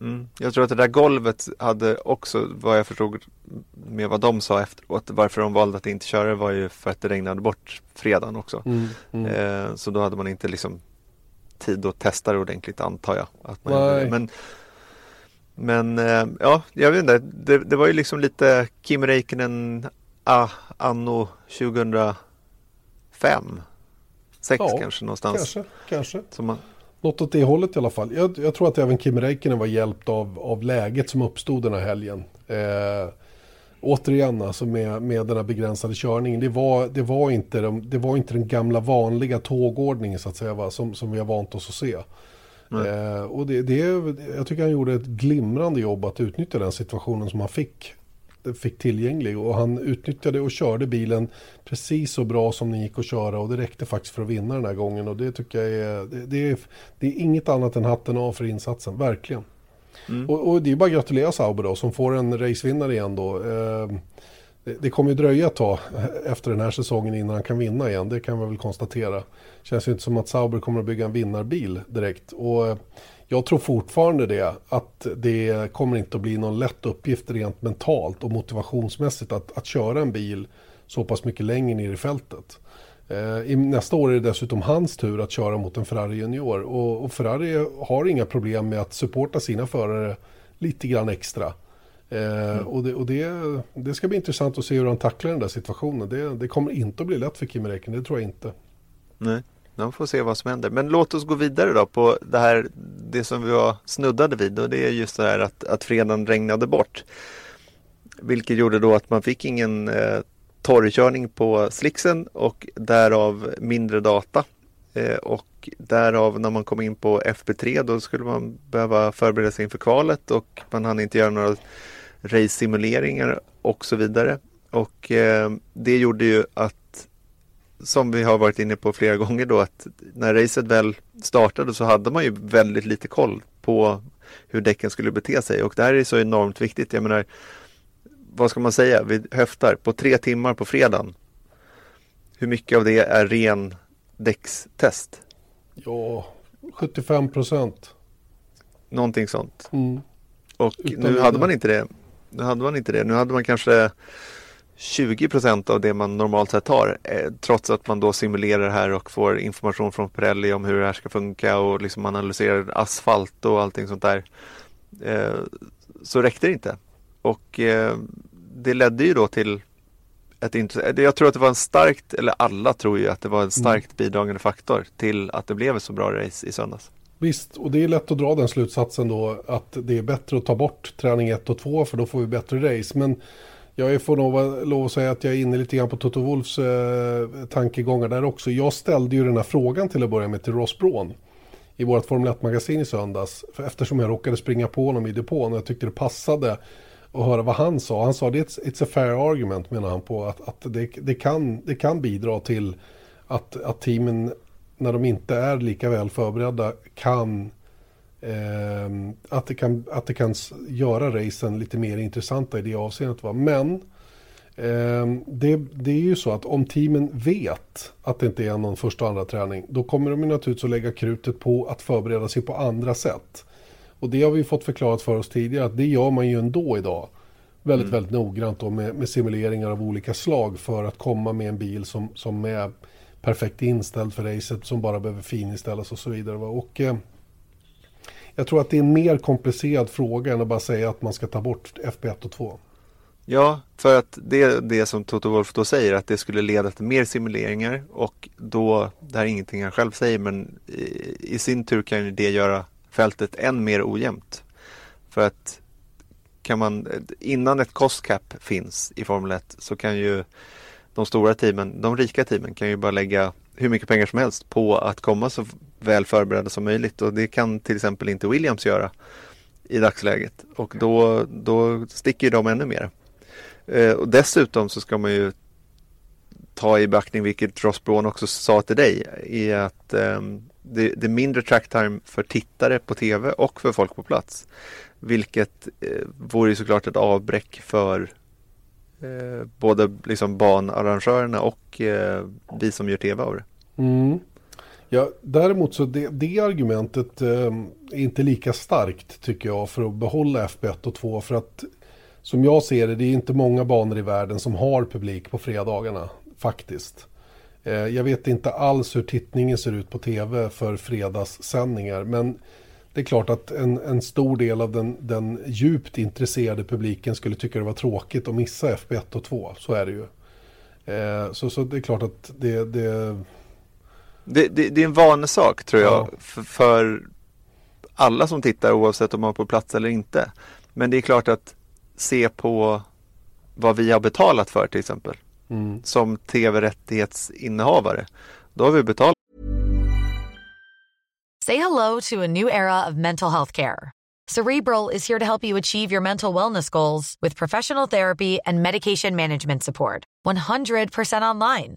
Mm. Jag tror att det där golvet hade också, vad jag förstod med vad de sa efteråt, varför de valde att inte köra var ju för att det regnade bort fredagen också. Mm. Mm. Eh, så då hade man inte liksom tid att testa det ordentligt antar jag. Att man Men, men eh, ja, jag vet inte, det, det, var ju liksom lite Kim Räikkönen ah, anno 2005 6 ja, kanske någonstans. Kanske, kanske. Något åt det hållet i alla fall. Jag, jag, tror att även Kim Räikkönen var hjälpt av, av läget som uppstod den här helgen. Eh, återigen alltså med, med den här begränsade körningen. Det var, det var, inte, de, det var inte den gamla vanliga tågordningen så att säga va? Som, som vi har vant oss att se. Eh, och det, det, jag tycker han gjorde ett glimrande jobb att utnyttja den situationen som han fick fick tillgänglig och han utnyttjade och körde bilen precis så bra som den gick att köra och det räckte faktiskt för att vinna den här gången och det tycker jag är, det, det är, det är inget annat än hatten av för insatsen, verkligen. Mm. Och, och, det är bara att gratulera Sauber då som får en racevinnare igen då. Eh, det, det kommer ju dröja ett tag efter den här säsongen innan han kan vinna igen, det kan vi väl konstatera. Känns ju inte som att Sauber kommer att bygga en vinnarbil direkt. Och jag tror fortfarande det, att det kommer inte att bli någon lätt uppgift rent mentalt och motivationsmässigt att, att köra en bil så pass mycket längre ner i fältet. Eh, nästa år är det dessutom hans tur att köra mot en Ferrari Junior och, och Ferrari har inga problem med att supporta sina förare lite grann extra. Eh, mm. Och, det, och det, det, ska bli intressant att se hur han tacklar den där situationen. Det, det kommer inte att bli lätt för Kimi Räikkönen, det tror jag inte. Nej. De får se vad som händer. Men låt oss gå vidare då på det här, det som vi var snuddade vid och det är just det här att, att fredagen regnade bort. Vilket gjorde då att man fick ingen eh, torrkörning på slixen och därav mindre data. Eh, och därav när man kom in på FP3 då skulle man behöva förbereda sig inför kvalet och man hann inte göra några race-simuleringar och så vidare. Och eh, det gjorde ju att som vi har varit inne på flera gånger då att när racet väl startade så hade man ju väldigt lite koll på hur däcken skulle bete sig och det här är så enormt viktigt. Jag menar, vad ska man säga, vi höftar på tre timmar på fredagen. Hur mycket av det är ren däckstest? Ja, 75 procent. Någonting sånt. Mm. Och Utan nu hade man inte det. Nu hade man inte det. Nu hade man kanske 20 procent av det man normalt sett har. Eh, trots att man då simulerar det här och får information från Pirelli om hur det här ska funka och liksom analyserar asfalt och allting sånt där. Eh, så räckte det inte. Och eh, det ledde ju då till ett Jag tror att det var en starkt, eller alla tror ju att det var en mm. starkt bidragande faktor till att det blev ett så bra race i söndags. Visst, och det är lätt att dra den slutsatsen då att det är bättre att ta bort träning 1 och 2 för då får vi bättre race. Men jag får nog lov att säga att jag är inne lite grann på Toto Wolfs eh, tankegångar där också. Jag ställde ju den här frågan till att börja med till Ross Braun i vårt Formel 1-magasin i söndags. För eftersom jag råkade springa på honom i depån och jag tyckte det passade att höra vad han sa. Han sa att it's a fair argument menar han på att, att det, det, kan, det kan bidra till att, att teamen när de inte är lika väl förberedda kan eh, att, det kan, att det kan göra racen lite mer intressanta i det avseendet. Va? Men eh, det, det är ju så att om teamen vet att det inte är någon första och andra träning då kommer de naturligtvis att lägga krutet på att förbereda sig på andra sätt. Och det har vi fått förklarat för oss tidigare att det gör man ju ändå idag. Väldigt, mm. väldigt noggrant då med, med, simuleringar av olika slag för att komma med en bil som, som är perfekt inställd för racet, som bara behöver fininställas och så vidare. Och eh, jag tror att det är en mer komplicerad fråga än att bara säga att man ska ta bort FP1 och 2. Ja, för att det är det som Toto Wolf då säger att det skulle leda till mer simuleringar och då, det här är ingenting han själv säger men i, i sin tur kan ju det göra fältet än mer ojämnt. För att kan man, innan ett cost cap finns i Formel 1 så kan ju de stora teamen, de rika teamen kan ju bara lägga hur mycket pengar som helst på att komma så väl förberedda som möjligt och det kan till exempel inte Williams göra i dagsläget och då, då sticker de ännu mer. Eh, och dessutom så ska man ju ta i beaktning, vilket Ross Braun också sa till dig, i att eh, det, det, är mindre tracktime för tittare på tv och för folk på plats. Vilket eh, vore såklart ett avbräck för eh, både liksom banarrangörerna och eh, vi som gör tv av det. Mm. Ja, däremot så det, det argumentet eh, är inte lika starkt tycker jag för att behålla FB1 och 2 för att som jag ser det, det är inte många banor i världen som har publik på fredagarna faktiskt. Eh, jag vet inte alls hur tittningen ser ut på tv för fredagssändningar men det är klart att en, en stor del av den, den djupt intresserade publiken skulle tycka det var tråkigt att missa FB1 och 2. Så är det ju. Eh, så, så det är klart att det... Det, det, det, det är en vanesak tror jag ja. för, för, alla som tittar oavsett om man är på plats eller inte. Men det är klart att se på vad vi har betalat för till exempel. Mm. Som tv-rättighetsinnehavare. Då har vi betalat Say hello to a new era of mental health care. Cerebral is here to help you achieve your mental wellness goals with professional therapy and medication management support. 100% online.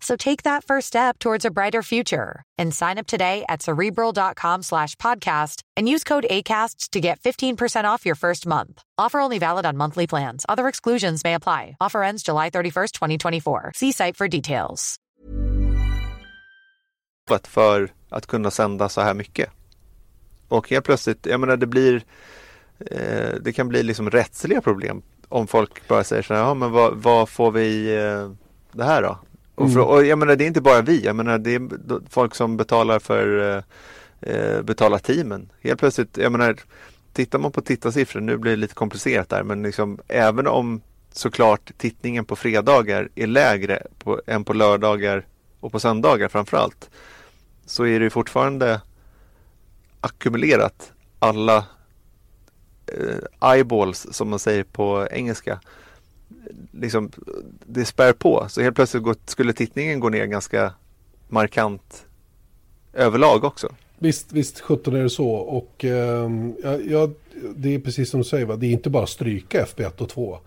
So take that first step towards a brighter future and sign up today at cerebral.com slash podcast and use code ACasts to get 15% off your first month. Offer only valid on monthly plans. Other exclusions may apply. Offer ends July 31st, 2024. See site for details. För att kunna sända så här mycket. Och helt plötsligt, jag menar det blir eh, Det kan bli liksom rättsliga problem om folk bara säger så här, ja men vad, vad får vi eh, det här då? Och, för, mm. och jag menar det är inte bara vi, jag menar det är folk som betalar för eh, eh, betalar teamen. Helt plötsligt, jag menar tittar man på tittarsiffror, nu blir det lite komplicerat där, men liksom även om såklart tittningen på fredagar är lägre på, än på lördagar och på söndagar framförallt så är det fortfarande ackumulerat alla eh, eyeballs som man säger på engelska. Liksom, det spär på. Så helt plötsligt går, skulle tittningen gå ner ganska markant överlag också. Visst, visst 17 är det så. Och eh, ja, det är precis som du säger, va? det är inte bara stryka FB1 och 2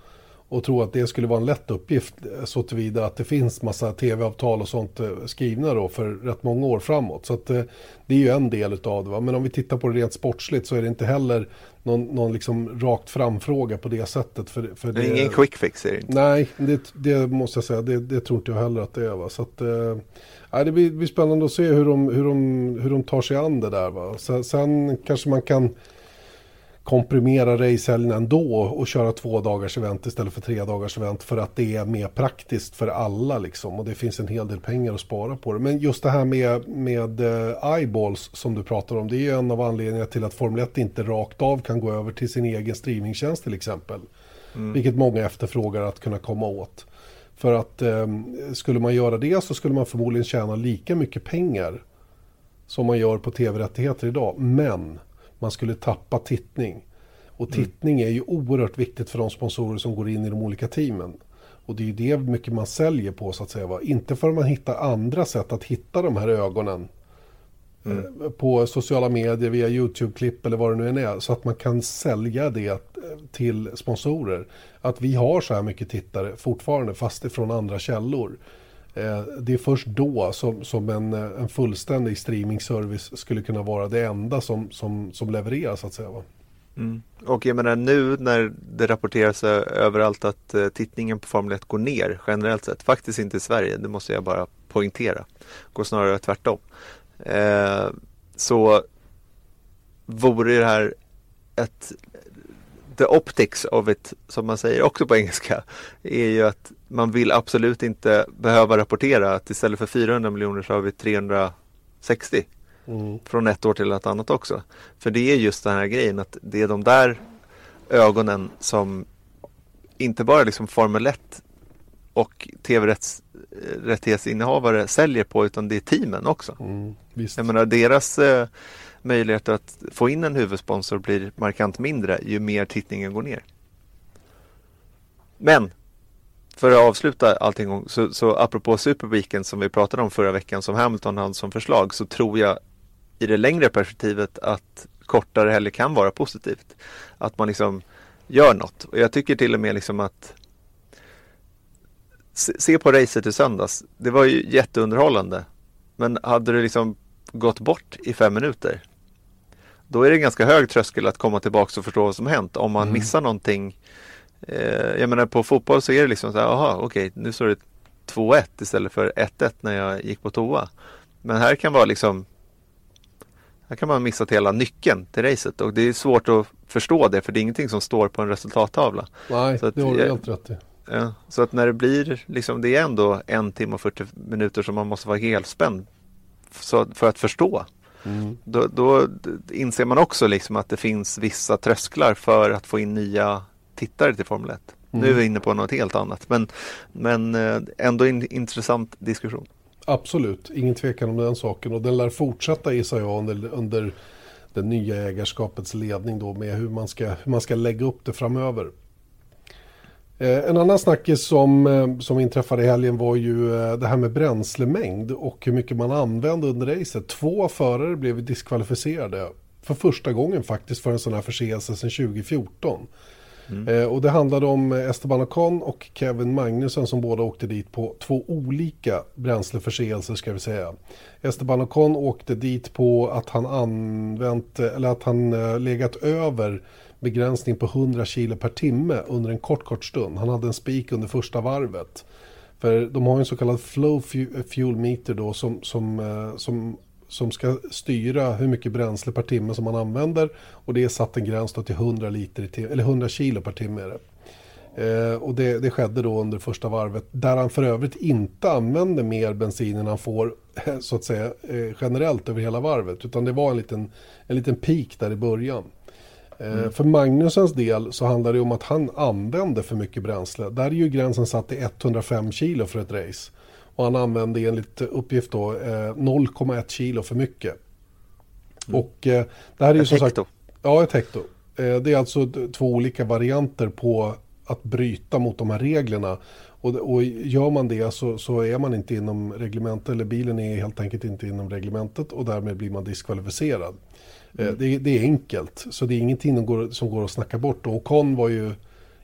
och tro att det skulle vara en lätt uppgift så tillvida att det finns massa tv-avtal och sånt eh, skrivna då för rätt många år framåt. Så att, eh, det är ju en del av det. Va? Men om vi tittar på det rent sportsligt så är det inte heller någon, någon liksom rakt fram-fråga på det sättet. För, för det är ingen quick fix är det inte? Nej, det, det måste jag säga. Det, det, tror inte jag heller att det är. Va? Så att, eh, det blir, blir spännande att se hur de, hur, de, hur de tar sig an det där. Va? Sen, sen kanske man kan komprimera racehelgen ändå och köra två dagars event istället för tre dagars event för att det är mer praktiskt för alla liksom och det finns en hel del pengar att spara på det. Men just det här med, med uh, eyeballs som du pratar om det är ju en av anledningarna till att Formel 1 inte rakt av kan gå över till sin egen streamingtjänst till exempel. Mm. Vilket många efterfrågar att kunna komma åt. För att um, skulle man göra det så skulle man förmodligen tjäna lika mycket pengar som man gör på tv-rättigheter idag. Men man skulle tappa tittning. Och mm. tittning är ju oerhört viktigt för de sponsorer som går in i de olika teamen. Och det är ju det mycket man säljer på så att säga. Va? Inte förrän man hittar andra sätt att hitta de här ögonen. Mm. Eh, på sociala medier, via YouTube-klipp eller vad det nu än är. Så att man kan sälja det eh, till sponsorer. Att vi har så här mycket tittare fortfarande fast ifrån andra källor. Eh, det är först då som, som en, eh, en fullständig streamingservice skulle kunna vara det enda som, som, som levereras så att säga. Va? Mm. Och jag menar nu när det rapporteras eh, överallt att tittningen på Formel 1 går ner generellt sett, faktiskt inte i Sverige, det måste jag bara poängtera, går snarare tvärtom. Eh, så vore det här ett the optics of it, som man säger också på engelska, är ju att man vill absolut inte behöva rapportera att istället för 400 miljoner så har vi 360 mm. från ett år till ett annat också. För det är just den här grejen att det är de där ögonen som inte bara liksom Formel 1 och tv-rättighetsinnehavare säljer på utan det är teamen också. Mm, Jag menar deras eh, möjligheter att få in en huvudsponsor blir markant mindre ju mer tittningen går ner. Men för att avsluta allting så, så apropå Superweekend som vi pratade om förra veckan som Hamilton hade som förslag så tror jag i det längre perspektivet att kortare helger kan vara positivt. Att man liksom gör något. Och jag tycker till och med liksom att se på racet i söndags. Det var ju jätteunderhållande. Men hade det liksom gått bort i fem minuter. Då är det en ganska hög tröskel att komma tillbaka och förstå vad som hänt. Om man mm. missar någonting. Eh, jag menar på fotboll så är det liksom så här, aha okej okay, nu står det 2-1 istället för 1-1 när jag gick på toa. Men här kan vara liksom här kan man missa hela nyckeln till racet och det är svårt att förstå det för det är ingenting som står på en resultattavla. Nej, så att, det har du helt rätt i. Ja, så att när det blir, liksom, det är ändå en timme och 40 minuter som man måste vara helspänd för att förstå. Mm. Då, då, inser man också liksom att det finns vissa trösklar för att få in nya tittare till Formel 1. Mm. Nu är vi inne på något helt annat men, men eh, ändå en intressant diskussion. Absolut, ingen tvekan om den saken och den lär fortsätta gissar jag under, under den nya ägarskapets ledning då med hur man ska, hur man ska lägga upp det framöver. Eh, en annan snackis som, eh, som inträffade i helgen var ju eh, det här med bränslemängd och hur mycket man använde under racet. Två förare blev diskvalificerade för första gången faktiskt för en sån här förseelse sedan 2014. Mm. Och det handlade om Esteban Ocon och Kevin Magnussen som båda åkte dit på två olika bränsleförseelser ska vi säga. Esteban Ocon åkte dit på att han använt, eller att han legat över begränsning på 100 kilo per timme under en kort, kort stund. Han hade en spik under första varvet. För de har en så kallad flow fuel meter då som, som, eh, som som ska styra hur mycket bränsle per timme som man använder. Och det är satt en gräns till 100, liter eller 100 kilo per timme. Eh, och det, det, skedde då under första varvet. Där han för övrigt inte använde mer bensin än han får eh, så att säga eh, generellt över hela varvet. Utan det var en liten, en liten peak där i början. Mm. För Magnusens del så handlar det om att han använde för mycket bränsle. Där är ju gränsen satt till 105 kilo för ett race. Och han använde enligt uppgift då 0,1 eh, kilo för mycket. Mm. Och eh, det här är ju ett som hekto. sagt... Ja, ett hekto. Det är alltså två olika varianter på att bryta mot de här reglerna. Och, och gör man det så, så, är man inte inom reglementet, eller bilen är helt enkelt inte inom reglementet och därmed blir man diskvalificerad. Mm. Det, det, är enkelt, så det är ingenting som går, som går att snacka bort. Och Ocon var ju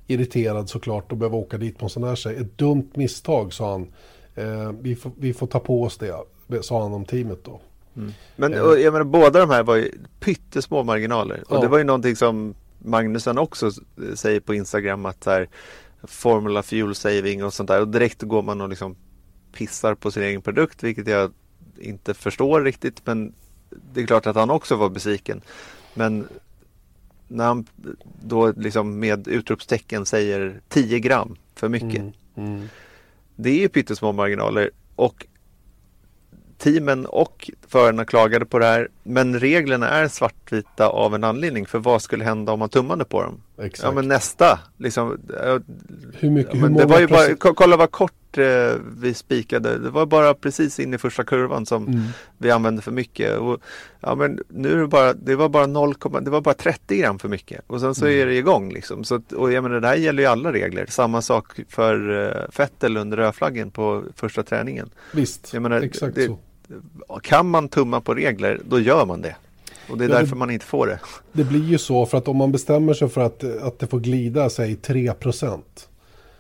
irriterad såklart att behöva åka dit på en sån här sig. Ett dumt misstag sa han. Eh, vi, får, vi får ta på oss det, sa han om teamet då. Mm. Men eh. jag menar, båda de här var ju pyttesmå marginaler. Och ja. det var ju någonting som Magnusson också säger på Instagram att här, Formula Fuel Saving och sånt där. Och direkt går man och liksom pissar på sin egen produkt, vilket jag inte förstår riktigt. Men det är klart att han också var besviken. Men när han då liksom med utropstecken säger 10 gram för mycket. Mm, mm. Det är ju pyttesmå marginaler och teamen och förarna klagade på det här. Men reglerna är svartvita av en anledning. För vad skulle hända om man tummade på dem? Exakt. Ja men nästa. Liksom, hur mycket? Ja, hur det var ju bara, kolla vad kort eh, vi spikade. Det var bara precis in i första kurvan som mm. vi använde för mycket. Och, ja men nu är det bara, det var bara 0, det var bara 30 gram för mycket. Och sen så mm. är det igång liksom. Så och jag menar det här gäller ju alla regler. Samma sak för uh, Fettel under rödflaggen på första träningen. Visst, menar, exakt det, så. Kan man tumma på regler, då gör man det. Och det är ja, därför det, man inte får det. Det blir ju så för att om man bestämmer sig för att, att det får glida, säg 3 procent.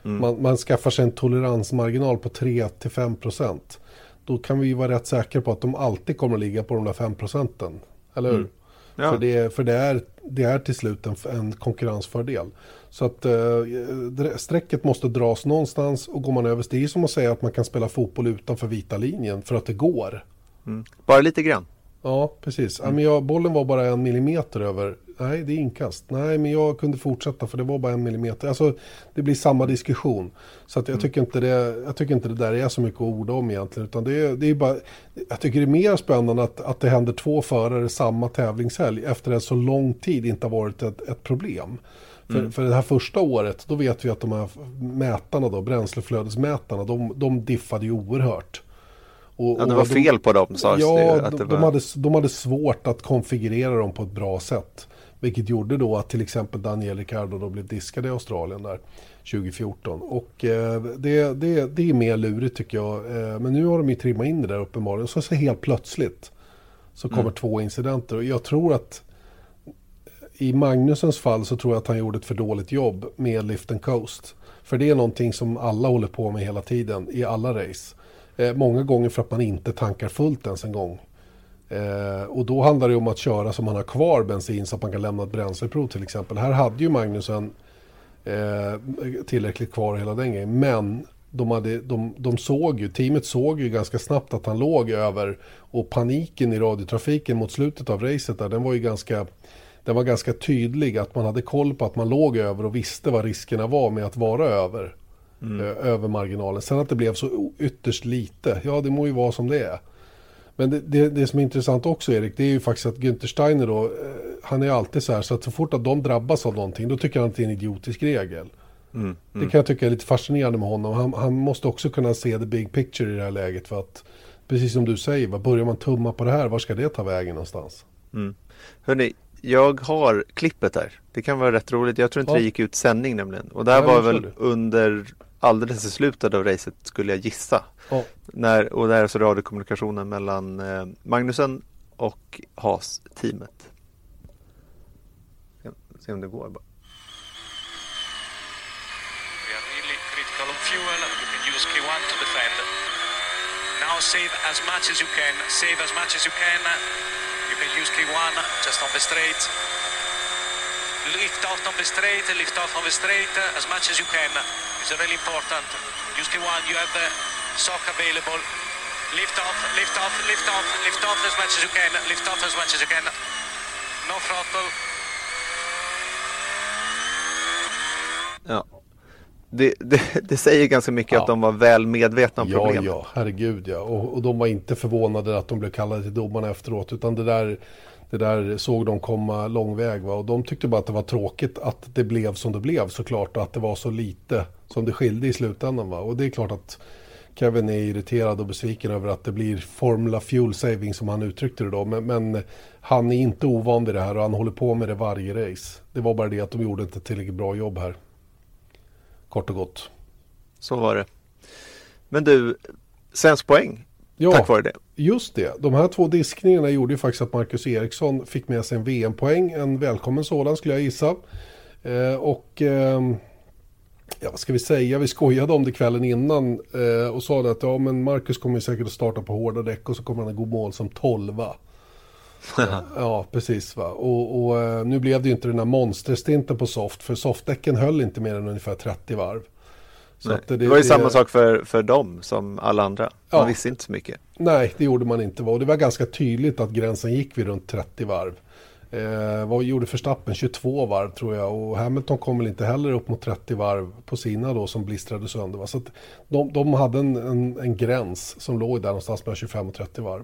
Mm. Man, man skaffar sig en toleransmarginal på 3-5 procent. Då kan vi vara rätt säkra på att de alltid kommer att ligga på de där 5 procenten. Eller hur? Mm. Ja. För, det, för det, är, det är till slut en, en konkurrensfördel. Så att eh, strecket måste dras någonstans och går man över, det är som att säga att man kan spela fotboll utanför vita linjen för att det går. Mm. Bara lite grann? Ja, precis. Mm. Ja, men jag, bollen var bara en millimeter över. Nej, det är inkast. Nej, men jag kunde fortsätta för det var bara en millimeter. Alltså, det blir samma diskussion. Så att jag, mm. tycker inte det, jag tycker inte det där är så mycket att orda om egentligen. Utan det, är, det är bara, jag tycker det är mer spännande att, att det händer två förare samma tävlingshelg efter att så lång tid inte har varit ett, ett problem. För, mm. för det här första året, då vet vi att de här mätarna då, bränsleflödesmätarna, de, de diffade ju oerhört. Och, ja, det var fel på dem sades ja, det. Att de, det var... de, hade, de hade svårt att konfigurera dem på ett bra sätt. Vilket gjorde då att till exempel Daniel Ricciardo då blev diskad i Australien där 2014. Och eh, det, det, det är mer lurigt tycker jag. Eh, men nu har de ju trimmat in det där uppenbarligen. Så, så helt plötsligt så kommer mm. två incidenter. Och jag tror att i Magnusens fall så tror jag att han gjorde ett för dåligt jobb med Lift and Coast. För det är någonting som alla håller på med hela tiden i alla race. Eh, många gånger för att man inte tankar fullt ens en gång. Eh, och då handlar det om att köra så man har kvar bensin så att man kan lämna ett bränsleprov till exempel. Här hade ju Magnusen eh, tillräckligt kvar hela den grejen. Men de, hade, de, de såg ju, teamet såg ju ganska snabbt att han låg över. Och paniken i radiotrafiken mot slutet av racet där, den var ju ganska den var ganska tydlig att man hade koll på att man låg över och visste vad riskerna var med att vara över. Mm. Över marginalen. Sen att det blev så ytterst lite, ja det må ju vara som det är. Men det, det, det, som är intressant också Erik, det är ju faktiskt att Günther Steiner då, han är alltid så här så att så fort att de drabbas av någonting då tycker han att det är en idiotisk regel. Mm, mm. Det kan jag tycka är lite fascinerande med honom. Han, han, måste också kunna se the big picture i det här läget för att precis som du säger, vad börjar man tumma på det här, var ska det ta vägen någonstans? Mm. Hörrni, jag har klippet här. Det kan vara rätt roligt. Jag tror inte ja. det gick ut sändning nämligen. Och det här var väl under alldeles i slutet av racet skulle jag gissa. Ja. När, och det här är alltså radiokommunikationen mellan eh, Magnusen och Haas-teamet. Se om det går bara. Now save as much as you can, save as much as you can. Use K1 just on the straight. Lift off on the straight, lift off on the straight as much as you can. It's really important. Use K1, you have the sock available. Lift off, lift off, lift off, lift off as much as you can. Lift off as much as you can. No throttle. Ja. Det, det, det, säger ganska mycket ja. att de var väl medvetna om problemet. Ja, ja, herregud ja. Och, och, de var inte förvånade att de blev kallade till domarna efteråt. Utan det där, det där såg de komma lång väg. Va? Och de tyckte bara att det var tråkigt att det blev som det blev såklart. Och att det var så lite som det skilde i slutändan. Va? Och det är klart att Kevin är irriterad och besviken över att det blir Formula Fuel Saving som han uttryckte det då. Men, men, han är inte ovan vid det här och han håller på med det varje race. Det var bara det att de gjorde inte tillräckligt bra jobb här. Kort och gott. Så var det. Men du, svensk poäng ja, tack vare det. Just det. De här två diskningarna gjorde ju faktiskt att Marcus Eriksson fick med sig en VM-poäng. En välkommen sådan skulle jag gissa. Eh, och eh, ja, vad ska vi säga, vi skojade om det kvällen innan eh, och sa att ja, men Marcus kommer säkert att starta på hårda däck och så kommer han att gå mål som tolva. Ja, precis. Va? Och, och, eh, nu blev det ju inte den här monsterstinten på soft, för softdäcken höll inte mer än ungefär 30 varv. Det, det, var ju det, samma sak för, för dem som alla andra. Man ja, visste inte så mycket. Nej, det gjorde man inte. Och det var ganska tydligt att gränsen gick vid runt 30 varv. Eh, vad gjorde Verstappen? 22 varv tror jag. Och Hamilton kom väl inte heller upp mot 30 varv på sina då som blistrade sönder. Va? Så de, de hade en, en, en, gräns som låg där någonstans mellan 25 och 30 varv.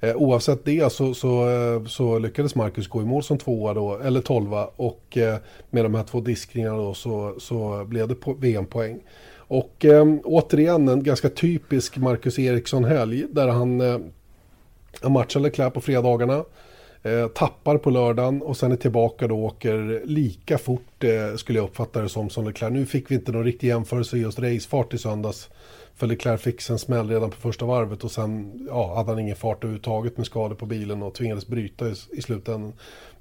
Eh, oavsett det så, så, eh, så, lyckades Marcus gå i mål som tvåa då, eller tolva. Och eh, med de här två diskningarna då så, så blev det VM-poäng. Och eh, återigen en ganska typisk Marcus Eriksson-helg där han, eh, han matchar Leclerc på fredagarna. Eh, tappar på lördagen och sen är tillbaka då och åker lika fort eh, skulle jag uppfatta det som som Leclerc. Nu fick vi inte någon riktig jämförelse i just racefart i söndags. För Leclerc fick en smäll redan på första varvet och sen ja, hade han ingen fart överhuvudtaget med skador på bilen och tvingades bryta i, i slutändan.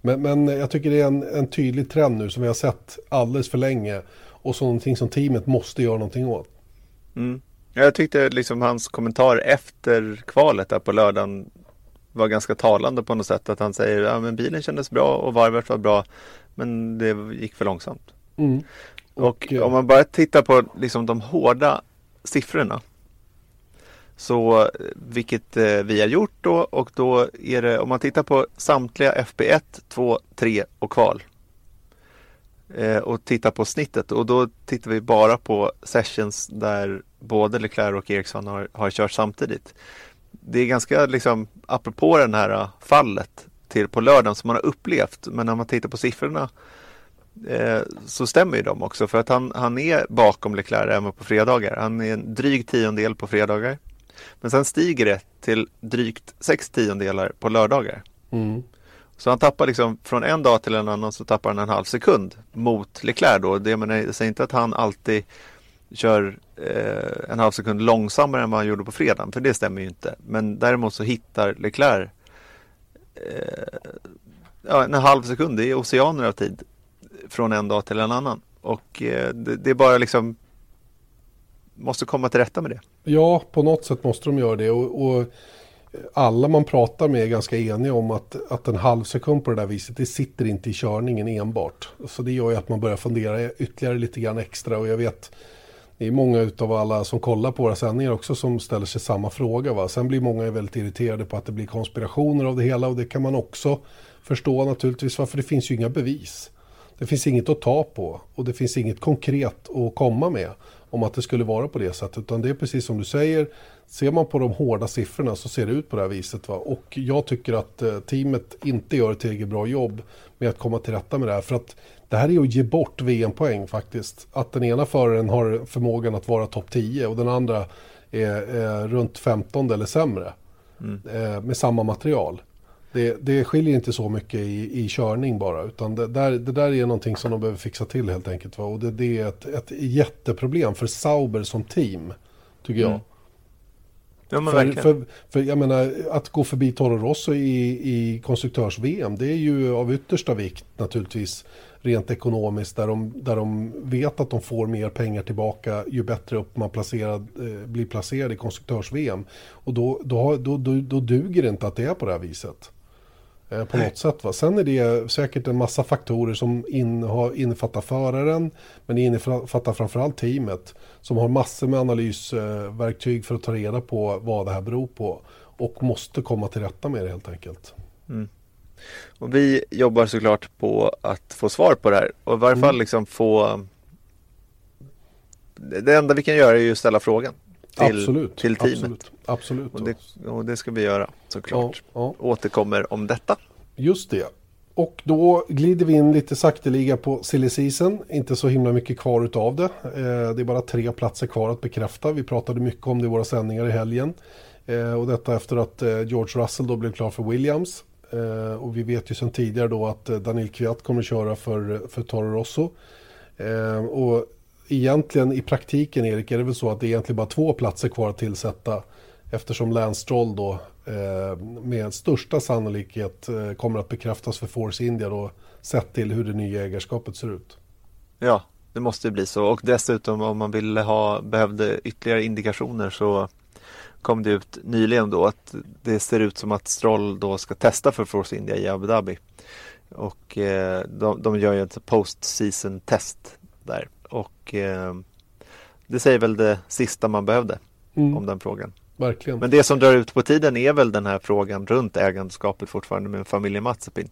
Men, men jag tycker det är en, en tydlig trend nu som vi har sett alldeles för länge och så någonting som teamet måste göra någonting åt. Mm. Jag tyckte liksom hans kommentar efter kvalet där på lördagen var ganska talande på något sätt. Att han säger att ja, bilen kändes bra och varvet var bra men det gick för långsamt. Mm. Och, och, om man bara tittar på liksom de hårda siffrorna. Så vilket eh, vi har gjort då och då är det om man tittar på samtliga FP1, 2, 3 och kval. Eh, och tittar på snittet och då tittar vi bara på sessions där både Leclerc och Ericsson har, har kört samtidigt det är ganska liksom apropå det här eh, fallet till på lördagen som man har upplevt. Men när man tittar på siffrorna eh, så stämmer ju de också för att han, han är bakom Leclerc även på fredagar. Han är en dryg tiondel på fredagar. Men sen stiger det till drygt sex tiondelar på lördagar. Mm. Så han tappar liksom från en dag till en annan så tappar han en halv sekund mot Leclerc då. Det menar, jag säger inte att han alltid kör eh, en halv sekund långsammare än vad han gjorde på fredagen, för det stämmer ju inte. Men däremot så hittar Leclerc eh, ja, en halv sekund, det är oceaner av tid från en dag till en annan. Och eh, det, det, är bara liksom måste komma till rätta med det. Ja, på något sätt måste de göra det. Och, och alla man pratar med är ganska eniga om att, att en halv sekund på det där viset, det sitter inte i körningen enbart. Så det gör ju att man börjar fundera ytterligare lite grann extra. Och jag vet det är många av alla som kollar på våra sändningar också som ställer sig samma fråga. Va? Sen blir många väldigt irriterade på att det blir konspirationer av det hela och det kan man också förstå naturligtvis varför det finns ju inga bevis. Det finns inget att ta på och det finns inget konkret att komma med om att det skulle vara på det sättet. Utan det är precis som du säger, ser man på de hårda siffrorna så ser det ut på det här viset. Va? Och jag tycker att eh, teamet inte gör ett tillräckligt bra jobb med att komma till rätta med det här. För att det här är att ge bort VM-poäng faktiskt. Att den ena föraren har förmågan att vara topp 10 och den andra är, är runt 15 eller sämre. Mm. Eh, med samma material. Det, det skiljer inte så mycket i, i körning bara. Utan det där, det där är någonting som de behöver fixa till helt enkelt. Va? Och det, det är ett, ett jätteproblem för Sauber som team. Tycker jag. Mm. Ja, för, för, för, jag menar, att gå förbi Toro Rosso i, i konstruktörs-VM, det är ju av yttersta vikt naturligtvis rent ekonomiskt där de, där de vet att de får mer pengar tillbaka ju bättre upp man placerad, eh, blir placerad i konstruktörs-VM. Och då, då, då, då, då duger det inte att det är på det här viset. Eh, på något sätt. Va? Sen är det säkert en massa faktorer som in, har, innefattar föraren men det innefattar framförallt teamet som har massor med analysverktyg för att ta reda på vad det här beror på och måste komma till rätta med det helt enkelt. Mm. Och vi jobbar såklart på att få svar på det här och i varje mm. fall liksom få Det enda vi kan göra är ju att ställa frågan till, absolut, till teamet. Absolut, absolut. Och, det, och det ska vi göra såklart. Ja, ja. Återkommer om detta. Just det. Och då glider vi in lite sakteliga på silly season. Inte så himla mycket kvar utav det. Eh, det är bara tre platser kvar att bekräfta. Vi pratade mycket om det i våra sändningar i helgen. Eh, och detta efter att eh, George Russell då blev klar för Williams. Och vi vet ju sedan tidigare då att Daniel Kviat kommer köra för, för Toro Rosso. Och egentligen i praktiken Erik är det väl så att det är egentligen bara två platser kvar att tillsätta. Eftersom Lance Stroll då eh, med största sannolikhet eh, kommer att bekräftas för Force India då sett till hur det nya ägarskapet ser ut. Ja, det måste bli så och dessutom om man ville ha, behövde ytterligare indikationer så kom det ut nyligen då att det ser ut som att Stroll då ska testa för Force India i Abu Dhabi. Och eh, de, de, gör ju ett post-season test där och eh, det säger väl det sista man behövde mm. om den frågan. Verkligen. Men det som drar ut på tiden är väl den här frågan runt ägandeskapet fortfarande med familjen Matsepin.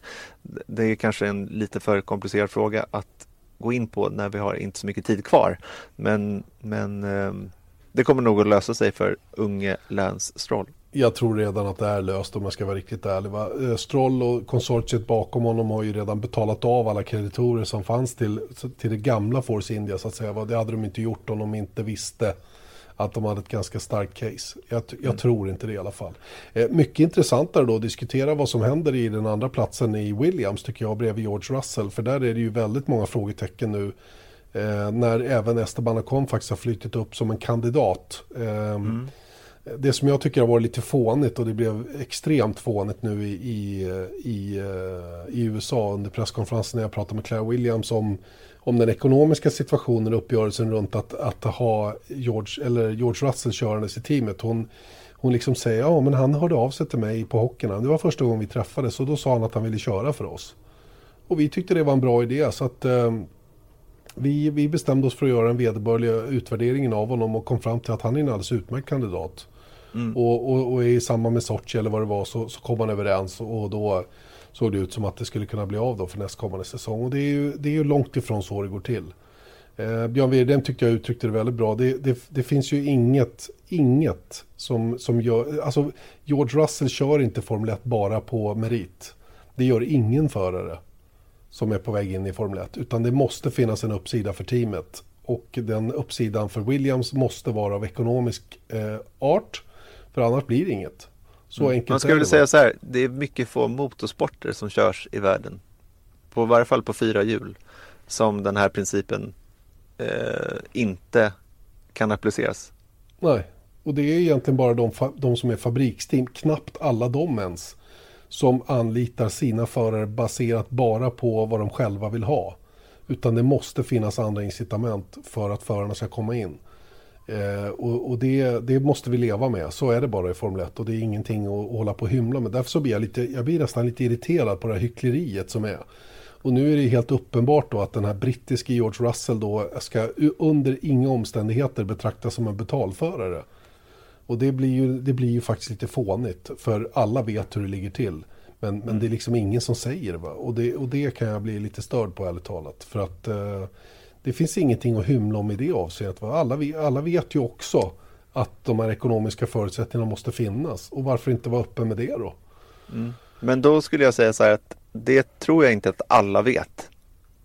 Det är kanske en lite för komplicerad fråga att gå in på när vi har inte så mycket tid kvar. Men, men eh, det kommer nog att lösa sig för unge Lance Stroll. Jag tror redan att det är löst om jag ska vara riktigt ärlig. Va? Eh, Stroll och konsortiet bakom honom har ju redan betalat av alla kreditorer som fanns till, till det gamla Force India så att säga. Det hade de inte gjort om de inte visste att de hade ett ganska starkt case. Jag, jag mm. tror inte det i alla fall. Eh, mycket intressantare då att diskutera vad som händer i den andra platsen i Williams tycker jag bredvid George Russell. För där är det ju väldigt många frågetecken nu. Eh, när även Esteban Ocon faktiskt har flyttat upp som en kandidat. Eh, mm. Det som jag tycker har varit lite fånigt och det blev extremt fånigt nu i, i, i, eh, i USA under presskonferensen när jag pratade med Claire Williams om om den ekonomiska situationen och uppgörelsen runt att, att ha George, eller George Russell körandes i teamet. Hon, hon liksom säger, ja men han hörde av sig till mig på hockeyn. Det var första gången vi träffades och då sa han att han ville köra för oss. Och vi tyckte det var en bra idé så att eh, vi, vi bestämde oss för att göra en vederbörlig utvärderingen av honom och kom fram till att han är en alldeles utmärkt kandidat. Mm. Och, och, och, i samband med Sochi eller vad det var så, så kom man överens och då såg det ut som att det skulle kunna bli av då för nästkommande säsong. Och det är ju, det är ju långt ifrån så det går till. Eh, Björn Wirdheim tyckte jag uttryckte det väldigt bra. Det, det, det, finns ju inget, inget som, som gör... Alltså, George Russell kör inte Formel 1 bara på merit. Det gör ingen förare som är på väg in i Formel 1. Utan det måste finnas en uppsida för teamet. Och den uppsidan för Williams måste vara av ekonomisk eh, art. För annars blir det inget. Så mm. enkelt Man skulle väl säga så här, det är mycket få motorsporter som körs i världen. På varje fall på fyra hjul. Som den här principen eh, inte kan appliceras. Nej, och det är egentligen bara de, de som är fabriksteam, knappt alla de ens, som anlitar sina förare baserat bara på vad de själva vill ha. Utan det måste finnas andra incitament för att förarna ska komma in. Eh, och, och det, det, måste vi leva med. Så är det bara i Formel 1 och det är ingenting att, att hålla på och hymla med. Därför så blir jag, lite, jag blir nästan lite irriterad på det här hyckleriet som är. Och nu är det helt uppenbart då att den här brittiske George Russell då ska under inga omständigheter betraktas som en betalförare. Och det blir ju, det blir ju faktiskt lite fånigt för alla vet hur det ligger till. Men, men det är liksom ingen som säger det. Va? Och, det. och det kan jag bli lite störd på ärligt talat. För att eh, det finns ingenting att hymla om i det avseendet. Alla, alla vet ju också att de här ekonomiska förutsättningarna måste finnas. Och varför inte vara öppen med det då? Mm. Men då skulle jag säga så här att det tror jag inte att alla vet.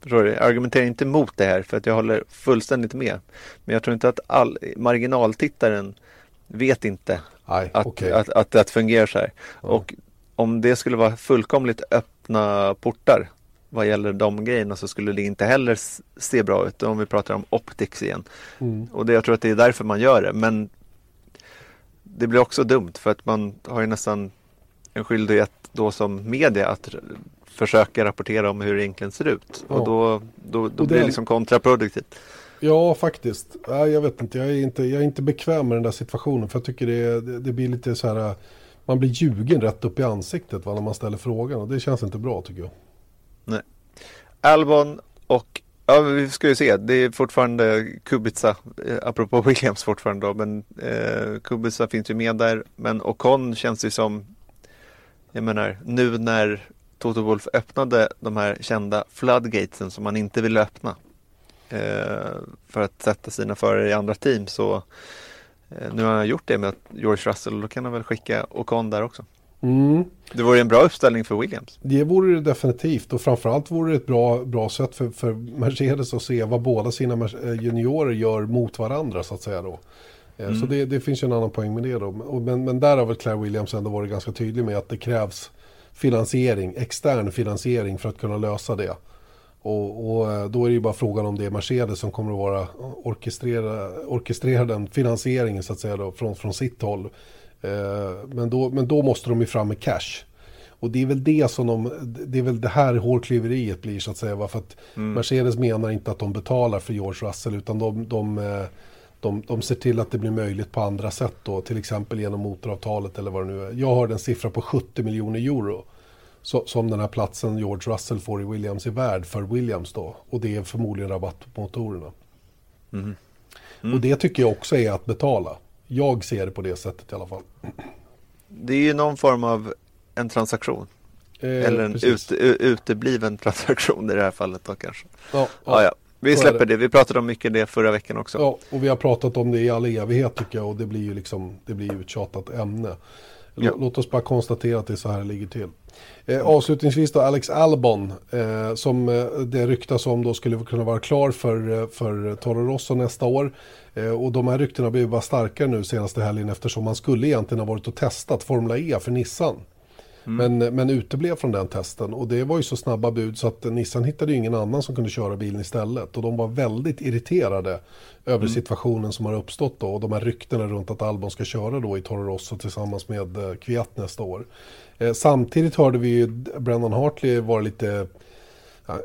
Förstår du? Jag argumenterar inte emot det här för att jag håller fullständigt med. Men jag tror inte att all, marginaltittaren vet inte Nej, att, okay. att, att, att, det fungerar så här. Ja. Och om det skulle vara fullkomligt öppna portar vad gäller de grejerna så skulle det inte heller se bra ut om vi pratar om optics igen. Mm. Och det, jag tror att det är därför man gör det. Men det blir också dumt för att man har ju nästan en skyldighet då som media att försöka rapportera om hur det egentligen ser ut. Ja. Och då, då, då och blir det liksom kontraproduktivt. Ja, faktiskt. Jag vet inte jag, är inte, jag är inte bekväm med den där situationen. För jag tycker det, det, det blir lite så här, man blir ljugen rätt upp i ansiktet va, när man ställer frågan. Och det känns inte bra tycker jag. Nej. Albon och Ja, vi ska ju se. Det är fortfarande Kubica, eh, apropå Williams fortfarande då, men eh, Kubica finns ju med där. Men Ocon känns ju som, jag menar, nu när Toto Wolf öppnade de här kända floodgatesen som man inte ville öppna eh, för att sätta sina förare i andra team så eh, nu har han gjort det med George Russell, då kan han väl skicka Ocon där också. Mm. Det vore en bra uppställning för Williams. Det vore det definitivt och framförallt vore det ett bra, bra sätt för, för Mercedes att se vad båda sina eh, juniorer gör mot varandra så att säga då. Eh, mm. Så det, det, finns ju en annan poäng med det då. Men, men där har väl Claire Williams ändå varit ganska tydlig med att det krävs finansiering, extern finansiering för att kunna lösa det. Och, och, eh, då är det ju bara frågan om det är Mercedes som kommer att vara orkestrera, orkestrera den finansieringen så att säga då, från, från sitt håll. Eh, men, då, men då måste de ju fram med cash. Och det är väl det som de, det är väl det här hårklyveriet blir så att säga. För att mm. Mercedes menar inte att de betalar för George Russell utan de, de, eh, de, de ser till att det blir möjligt på andra sätt då. Till exempel genom motoravtalet eller vad det nu är. Jag har en siffra på 70 miljoner euro. Så, som den här platsen George Russell får i Williams är värd för Williams då. Och det är förmodligen rabatt på motorerna. Mm. Mm. Och det tycker jag också är att betala. Jag ser det på det sättet i alla fall. Det är ju någon form av en transaktion. Eh, Eller en ut, utebliven transaktion i det här fallet då kanske. Ja, ja. ja, ja. Vi släpper det. det. Vi pratade om mycket det förra veckan också. Ja, och vi har pratat om det i all evighet tycker jag. Och det blir ju liksom, det blir ju ett tjatat ämne. Ja. Låt oss bara konstatera att det är så här det ligger till. Eh, avslutningsvis då Alex Albon eh, som eh, det ryktas om då skulle kunna vara klar för, eh, för Toro Rosso nästa år. Eh, och de här ryktena blir bara starkare nu senaste helgen eftersom man skulle egentligen ha varit och testat Formula E för Nissan. Mm. Men, men uteblev från den testen och det var ju så snabba bud så att Nissan hittade ju ingen annan som kunde köra bilen istället. Och de var väldigt irriterade över mm. situationen som har uppstått då och de här ryktena runt att Albon ska köra då i Toro Rosso tillsammans med eh, Kviat nästa år. Eh, samtidigt hörde vi ju Brennan Hartley vara lite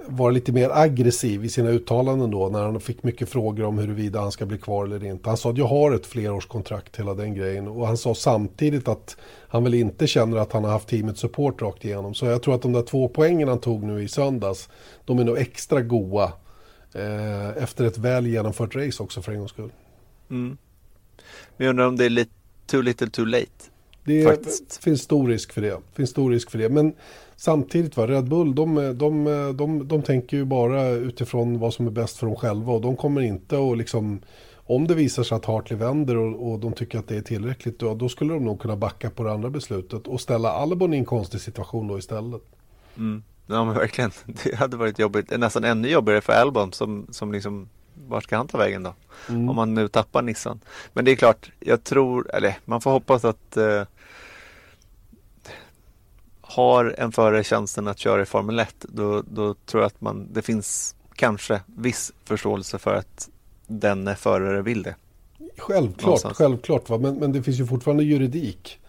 var lite mer aggressiv i sina uttalanden då när han fick mycket frågor om huruvida han ska bli kvar eller inte. Han sa att jag har ett flerårskontrakt, hela den grejen. Och han sa samtidigt att han väl inte känner att han har haft teamets support rakt igenom. Så jag tror att de där två poängen han tog nu i söndags, de är nog extra goa eh, efter ett väl genomfört race också för en gångs skull. Mm. Men jag undrar om det är lite too little too late? Det är, finns stor risk för det. Finns stor risk för det. Men samtidigt, va, Red Bull, de, de, de, de, tänker ju bara utifrån vad som är bäst för dem själva. Och de kommer inte att liksom, om det visar sig att Hartley vänder och, och de tycker att det är tillräckligt, då, då, skulle de nog kunna backa på det andra beslutet och ställa Albon i en konstig situation då istället. Mm. Ja men verkligen, det hade varit jobbigt, nästan ännu jobbigare för Albon som, som liksom vart ska han ta vägen då? Mm. Om man nu tappar Nissan. Men det är klart, jag tror, eller man får hoppas att eh, har en förare tjänsten att köra i Formel 1 då, då tror jag att man, det finns kanske viss förståelse för att den förare vill det. Självklart, Någonstans. självklart va? Men, men det finns ju fortfarande juridik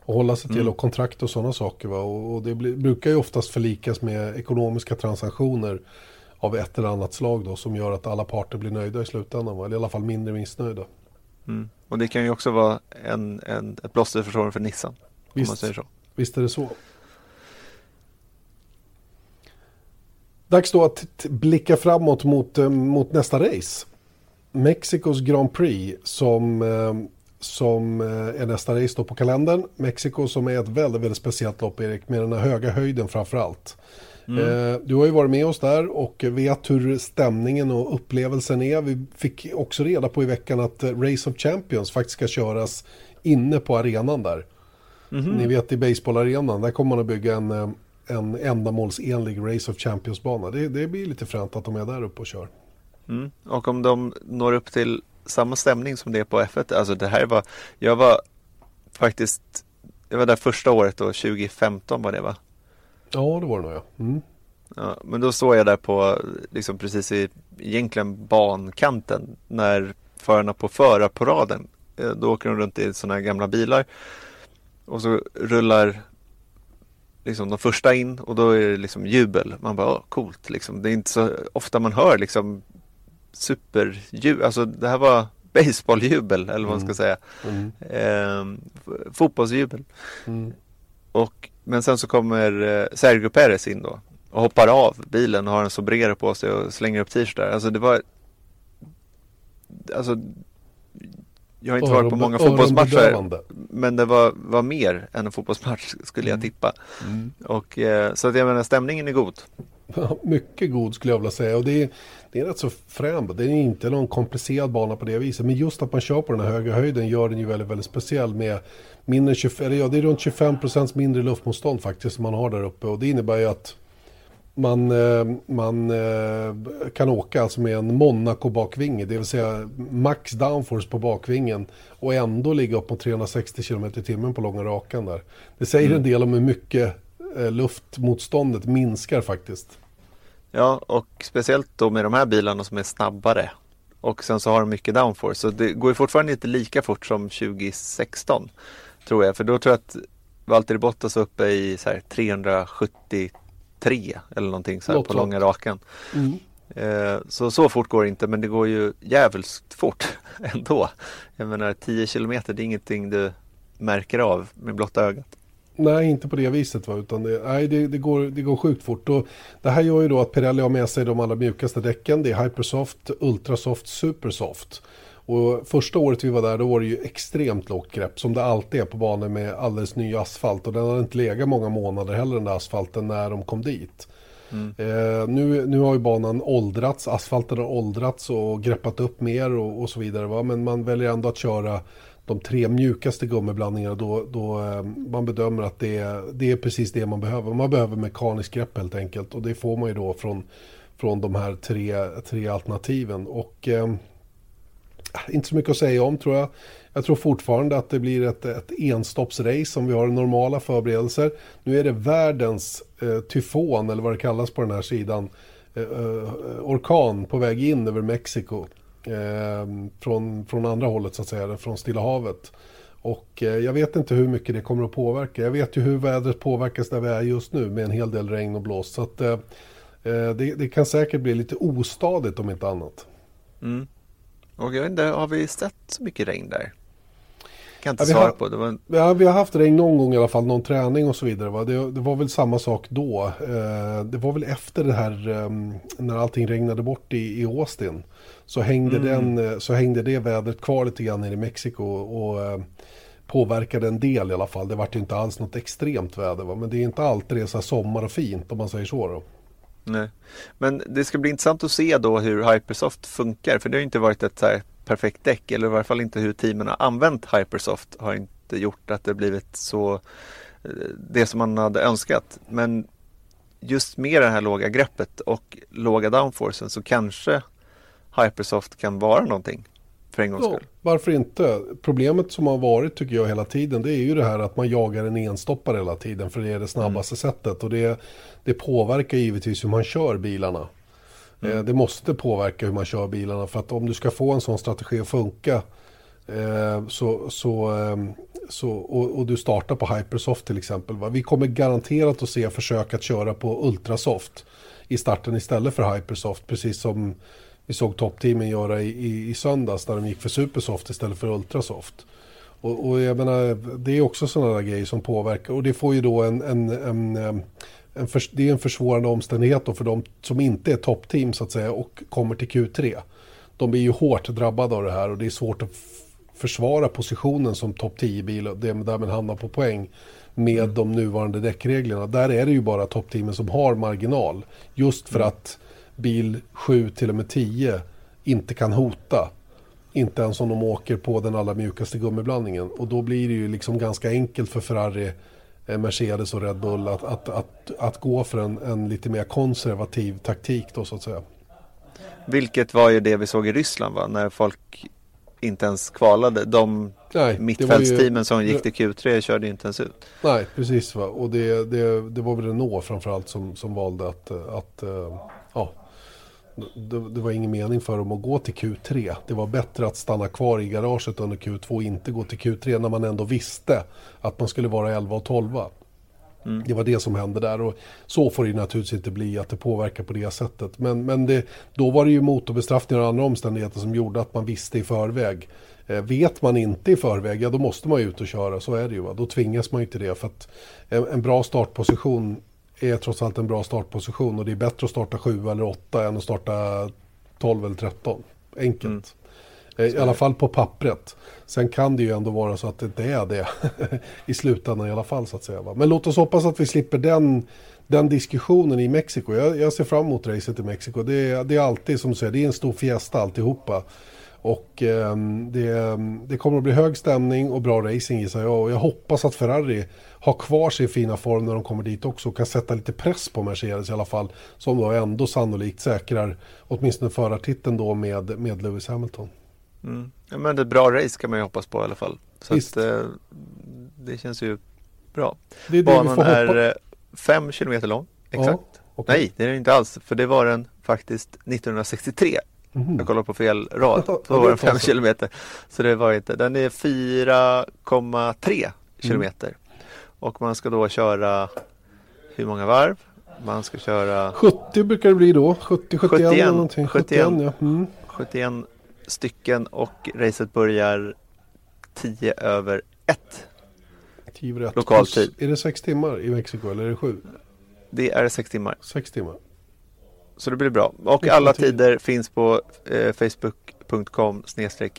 att hålla sig till mm. och kontrakt och sådana saker. Va? Och, och det blir, brukar ju oftast förlikas med ekonomiska transaktioner av ett eller annat slag då som gör att alla parter blir nöjda i slutändan. Va? Eller i alla fall mindre missnöjda. Mm. Och det kan ju också vara en, en, ett plåster för, för Nissan. Visst, om man säger så. visst är det så. Dags då att blicka framåt mot, eh, mot nästa race. Mexikos Grand Prix som, eh, som eh, är nästa race då på kalendern. Mexiko som är ett väldigt, väldigt speciellt lopp Erik, med den här höga höjden framför allt. Mm. Du har ju varit med oss där och vet hur stämningen och upplevelsen är. Vi fick också reda på i veckan att Race of Champions faktiskt ska köras inne på arenan där. Mm. Ni vet i baseballarenan, där kommer man att bygga en, en ändamålsenlig Race of Champions-bana. Det, det blir lite fränt att de är där uppe och kör. Mm. Och om de når upp till samma stämning som det är på F1, alltså det här var, jag var faktiskt, jag var där första året då, 2015 var det va? Ja, det var det nog ja. Mm. ja. Men då såg jag där på, liksom precis i egentligen bankanten när förarna på förarparaden, eh, då åker de runt i sådana här gamla bilar och så rullar liksom de första in och då är det liksom jubel. Man bara, coolt liksom. Det är inte så ofta man hör liksom superjubel. Alltså det här var baseballjubel eller vad man ska mm. säga. Mm. Eh, fotbollsjubel. Mm. Och, men sen så kommer eh, Sergio Perez in då och hoppar av bilen och har en sombrero på sig och slänger upp t-shirtar. Alltså det var Alltså jag har inte varit på många fotbollsmatcher men det var, var mer än en fotbollsmatch skulle jag mm. tippa. Mm. Och, eh, så att jag menar stämningen är god. mycket god skulle jag vilja säga och det är, det är rätt så frän. Det är inte någon komplicerad bana på det viset men just att man kör på den här höga höjden gör den ju väldigt, väldigt speciell med mindre 25, eller ja, det är runt 25 procents mindre luftmotstånd faktiskt som man har där uppe och det innebär ju att man, eh, man eh, kan åka alltså med en Monaco-bakvinge, det vill säga max downforce på bakvingen och ändå ligga upp mot 360 km i timmen på långa rakan där. Det säger mm. en del om hur mycket eh, luftmotståndet minskar faktiskt. Ja, och speciellt då med de här bilarna som är snabbare och sen så har de mycket downforce. Så det går ju fortfarande inte lika fort som 2016 tror jag, för då tror jag att Valtteri Bottas uppe i 370 tre eller någonting så här Låt, på långa raken. Mm. Eh, så, så fort går det inte, men det går ju jävligt fort ändå. Jag menar 10 kilometer, det är ingenting du märker av med blotta ögat. Nej, inte på det viset. Va? Utan det, nej, det, det, går, det går sjukt fort. Och det här gör ju då att Pirelli har med sig de allra mjukaste däcken. Det är Hypersoft, Ultrasoft, Supersoft. Och första året vi var där då var det ju extremt lågt grepp som det alltid är på banor med alldeles ny asfalt. Och den hade inte legat många månader heller den där asfalten när de kom dit. Mm. Eh, nu, nu har ju banan åldrats, asfalten har åldrats och greppat upp mer och, och så vidare. Va? Men man väljer ändå att köra de tre mjukaste gummiblandningarna då, då eh, man bedömer att det är, det är precis det man behöver. Man behöver mekaniskt grepp helt enkelt och det får man ju då från, från de här tre, tre alternativen. Och eh, inte så mycket att säga om tror jag. Jag tror fortfarande att det blir ett, ett enstoppsrace om vi har normala förberedelser. Nu är det världens eh, tyfon eller vad det kallas på den här sidan. Eh, eh orkan på väg in över Mexiko. Eh, från, från andra hållet så att säga, från Stilla havet. Och eh, jag vet inte hur mycket det kommer att påverka. Jag vet ju hur vädret påverkas där vi är just nu med en hel del regn och blåst. Så att, eh, eh det, det, kan säkert bli lite ostadigt om inte annat. Mm. Och jag vet inte, har vi sett så mycket regn där? Kan inte ja, svara på. Det var... ja, vi har haft regn någon gång i alla fall, någon träning och så vidare. Va? Det, det var väl samma sak då. Eh, det var väl efter det här eh, när allting regnade bort i, i Austin. Så hängde, mm. den, eh, så hängde det vädret kvar lite grann i Mexiko. Och, eh, påverkade en del i alla fall. Det vart inte alls något extremt väder. Va? Men det är inte alltid det är så sommar och fint om man säger så. Då. Nej. Men det ska bli intressant att se då hur Hypersoft funkar. För det har inte varit ett så perfekt däck. Eller i varje fall inte hur teamen har använt Hypersoft. Har inte gjort att det blivit så eh, det som man hade önskat. Men just med det här låga greppet och låga downforcen så kanske Hypersoft kan vara någonting för en gångs skull. Ja, varför inte? Problemet som har varit tycker jag hela tiden det är ju det här att man jagar en enstoppare hela tiden för det är det snabbaste mm. sättet och det, det påverkar givetvis hur man kör bilarna. Mm. Eh, det måste påverka hur man kör bilarna för att om du ska få en sån strategi att funka eh, så, så, ehm, så, och, och, du startar på Hypersoft till exempel. Va? Vi kommer garanterat att se försök att köra på Ultrasoft i starten istället för Hypersoft. Precis som vi såg toppteamen göra i, i, i söndags där de gick för Supersoft istället för Ultrasoft. Och, och jag menar, det är också sådana grejer som påverkar och det får ju då en, en, en, en för, det är en försvårande omständighet då för de som inte är toppteam så att säga och kommer till Q3. De blir ju hårt drabbade av det här och det är svårt att försvara positionen som topp 10-bil och därmed hamna på poäng med mm. de nuvarande däckreglerna. Där är det ju bara toppteamen som har marginal. Just för mm. att bil 7 till och med 10 inte kan hota. Inte ens om de åker på den allra mjukaste gummiblandningen. Och då blir det ju liksom ganska enkelt för Ferrari, eh, Mercedes och Red Bull att, att, att, att gå för en, en lite mer konservativ taktik då så att säga. Vilket var ju det vi såg i Ryssland va? När folk inte ens kvalade. De mittfältsteamen som gick till Q3 körde inte ens ut. Nej, precis. Va? Och det, det, det var väl Renault framförallt som, som valde att, att eh, ja, det, det, var ingen mening för dem att gå till Q3. Det var bättre att stanna kvar i garaget under Q2 och inte gå till Q3 när man ändå visste att man skulle vara 11 och 12. Mm. Det var det som hände där och så får det naturligtvis inte bli att det påverkar på det sättet. Men, men det, då var det ju motorbestraffningar och andra omständigheter som gjorde att man visste i förväg. Eh, vet man inte i förväg, ja då måste man ju ut och köra, så är det ju. Va? Då tvingas man ju till det för att en, en bra startposition är trots allt en bra startposition och det är bättre att starta 7 eller 8 än att starta 12 eller 13. Enkelt. Mm. Eh, I alla fall på pappret. Sen kan det ju ändå vara så att det inte är det i slutändan i alla fall så att säga. Men låt oss hoppas att vi slipper den, den diskussionen i Mexiko. Jag, jag ser fram emot racet i Mexiko. Det, det är alltid som du säger, det är en stor fiesta alltihopa. Och eh, det, det, kommer att bli hög stämning och bra racing gissar jag. Och jag hoppas att Ferrari har kvar sin fina form när de kommer dit också och kan sätta lite press på Mercedes i alla fall. Som då ändå sannolikt säkrar åtminstone förartiteln då med, med Lewis Hamilton. Mm. Ja, men ett bra race kan man ju hoppas på i alla fall. Så att, eh, det känns ju bra. Det är det Banan är 5 eh, km lång. Exakt. Ja, okay. Nej, det är den inte alls. För det var den faktiskt 1963 Mm. Jag kollar på fel rad. Då var den 5 kilometer. Så det var inte. Den är 4,3 kilometer. Mm. Och man ska då köra hur många varv? Man ska köra 70 brukar det bli då. 70, 71, 71 eller någonting. 71, 71, ja. mm. 71 stycken och racet börjar 10 över 1. 10 över 1. Lokal tid. Är det 6 timmar i Mexiko eller är det 7? Det är 6 timmar. 6 timmar. Så det blir bra. Och alla tider finns på eh, facebook.com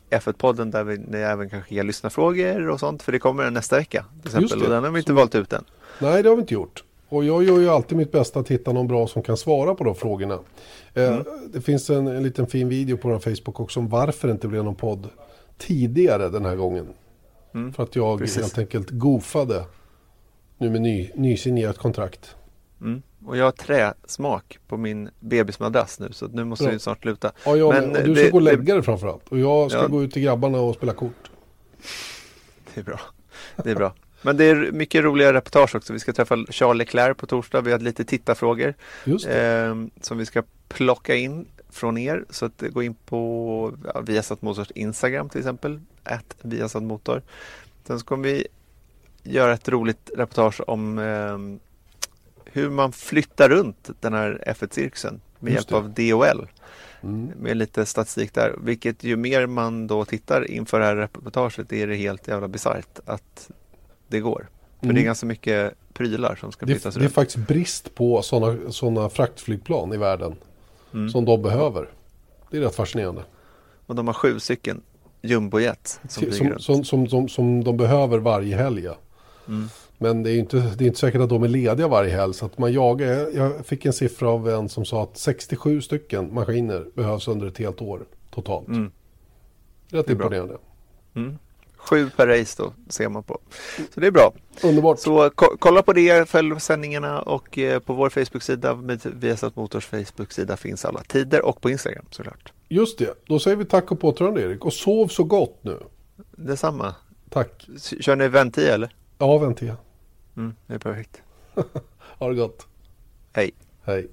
F1-podden där vi, ni även kan skicka lyssnarfrågor och sånt. För det kommer nästa vecka. Till exempel. Och den har vi inte Så... valt ut än. Nej, det har vi inte gjort. Och jag gör ju alltid mitt bästa att hitta någon bra som kan svara på de frågorna. Eh, mm. det finns en, en, liten fin video på vår Facebook också om varför det inte blev någon podd tidigare den här gången. Mm. För att jag Precis. helt enkelt goofade nu med ny, nysignerat kontrakt. Mm. Och jag har träsmak på min bebismadrass nu så nu måste vi snart sluta. Ja, jag Men, och du ska det, gå och lägga dig framförallt. Och jag ska ja. gå ut till grabbarna och spela kort. Det är bra. Det är bra. Men det är mycket roliga reportage också. Vi ska träffa Charles Leclerc på torsdag. Vi har lite tittarfrågor eh, som vi ska plocka in från er. Så att gå in på ja, Viasat Motors Instagram till exempel. Att Viasat Motor. Sen så kommer vi göra ett roligt reportage om eh, hur man flyttar runt den här F1-cirkusen med hjälp av DOL. Mm. Med lite statistik där. Vilket ju mer man då tittar inför det här reportaget är det helt jävla bisarrt att det går. För mm. det är ganska mycket prylar som ska flyttas runt. Det är faktiskt brist på sådana såna fraktflygplan i världen. Mm. Som de behöver. Det är rätt fascinerande. Och de har sju stycken jumbojet som, som, som, som, som, de behöver varje helg. Mm. Men det är inte, det är inte säkert att de är lediga varje helg. Så att man jagar, jag fick en siffra av en som sa att 67 stycken maskiner behövs under ett helt år totalt. Mm. Rätt imponerande. Mm. Sju per race då ser man på. Så det är bra. Underbart. Så ko kolla på det, följ sändningarna och eh, på vår Facebook-sida, Viasat Motors Facebook-sida finns alla tider och på Instagram såklart. Just det, då säger vi tack och påtrörande Erik och sov så gott nu. Detsamma. Tack. Kör ni ventil eller? Ja, ventil. Mm, det är perfekt. ha det gott. Hej. Hej.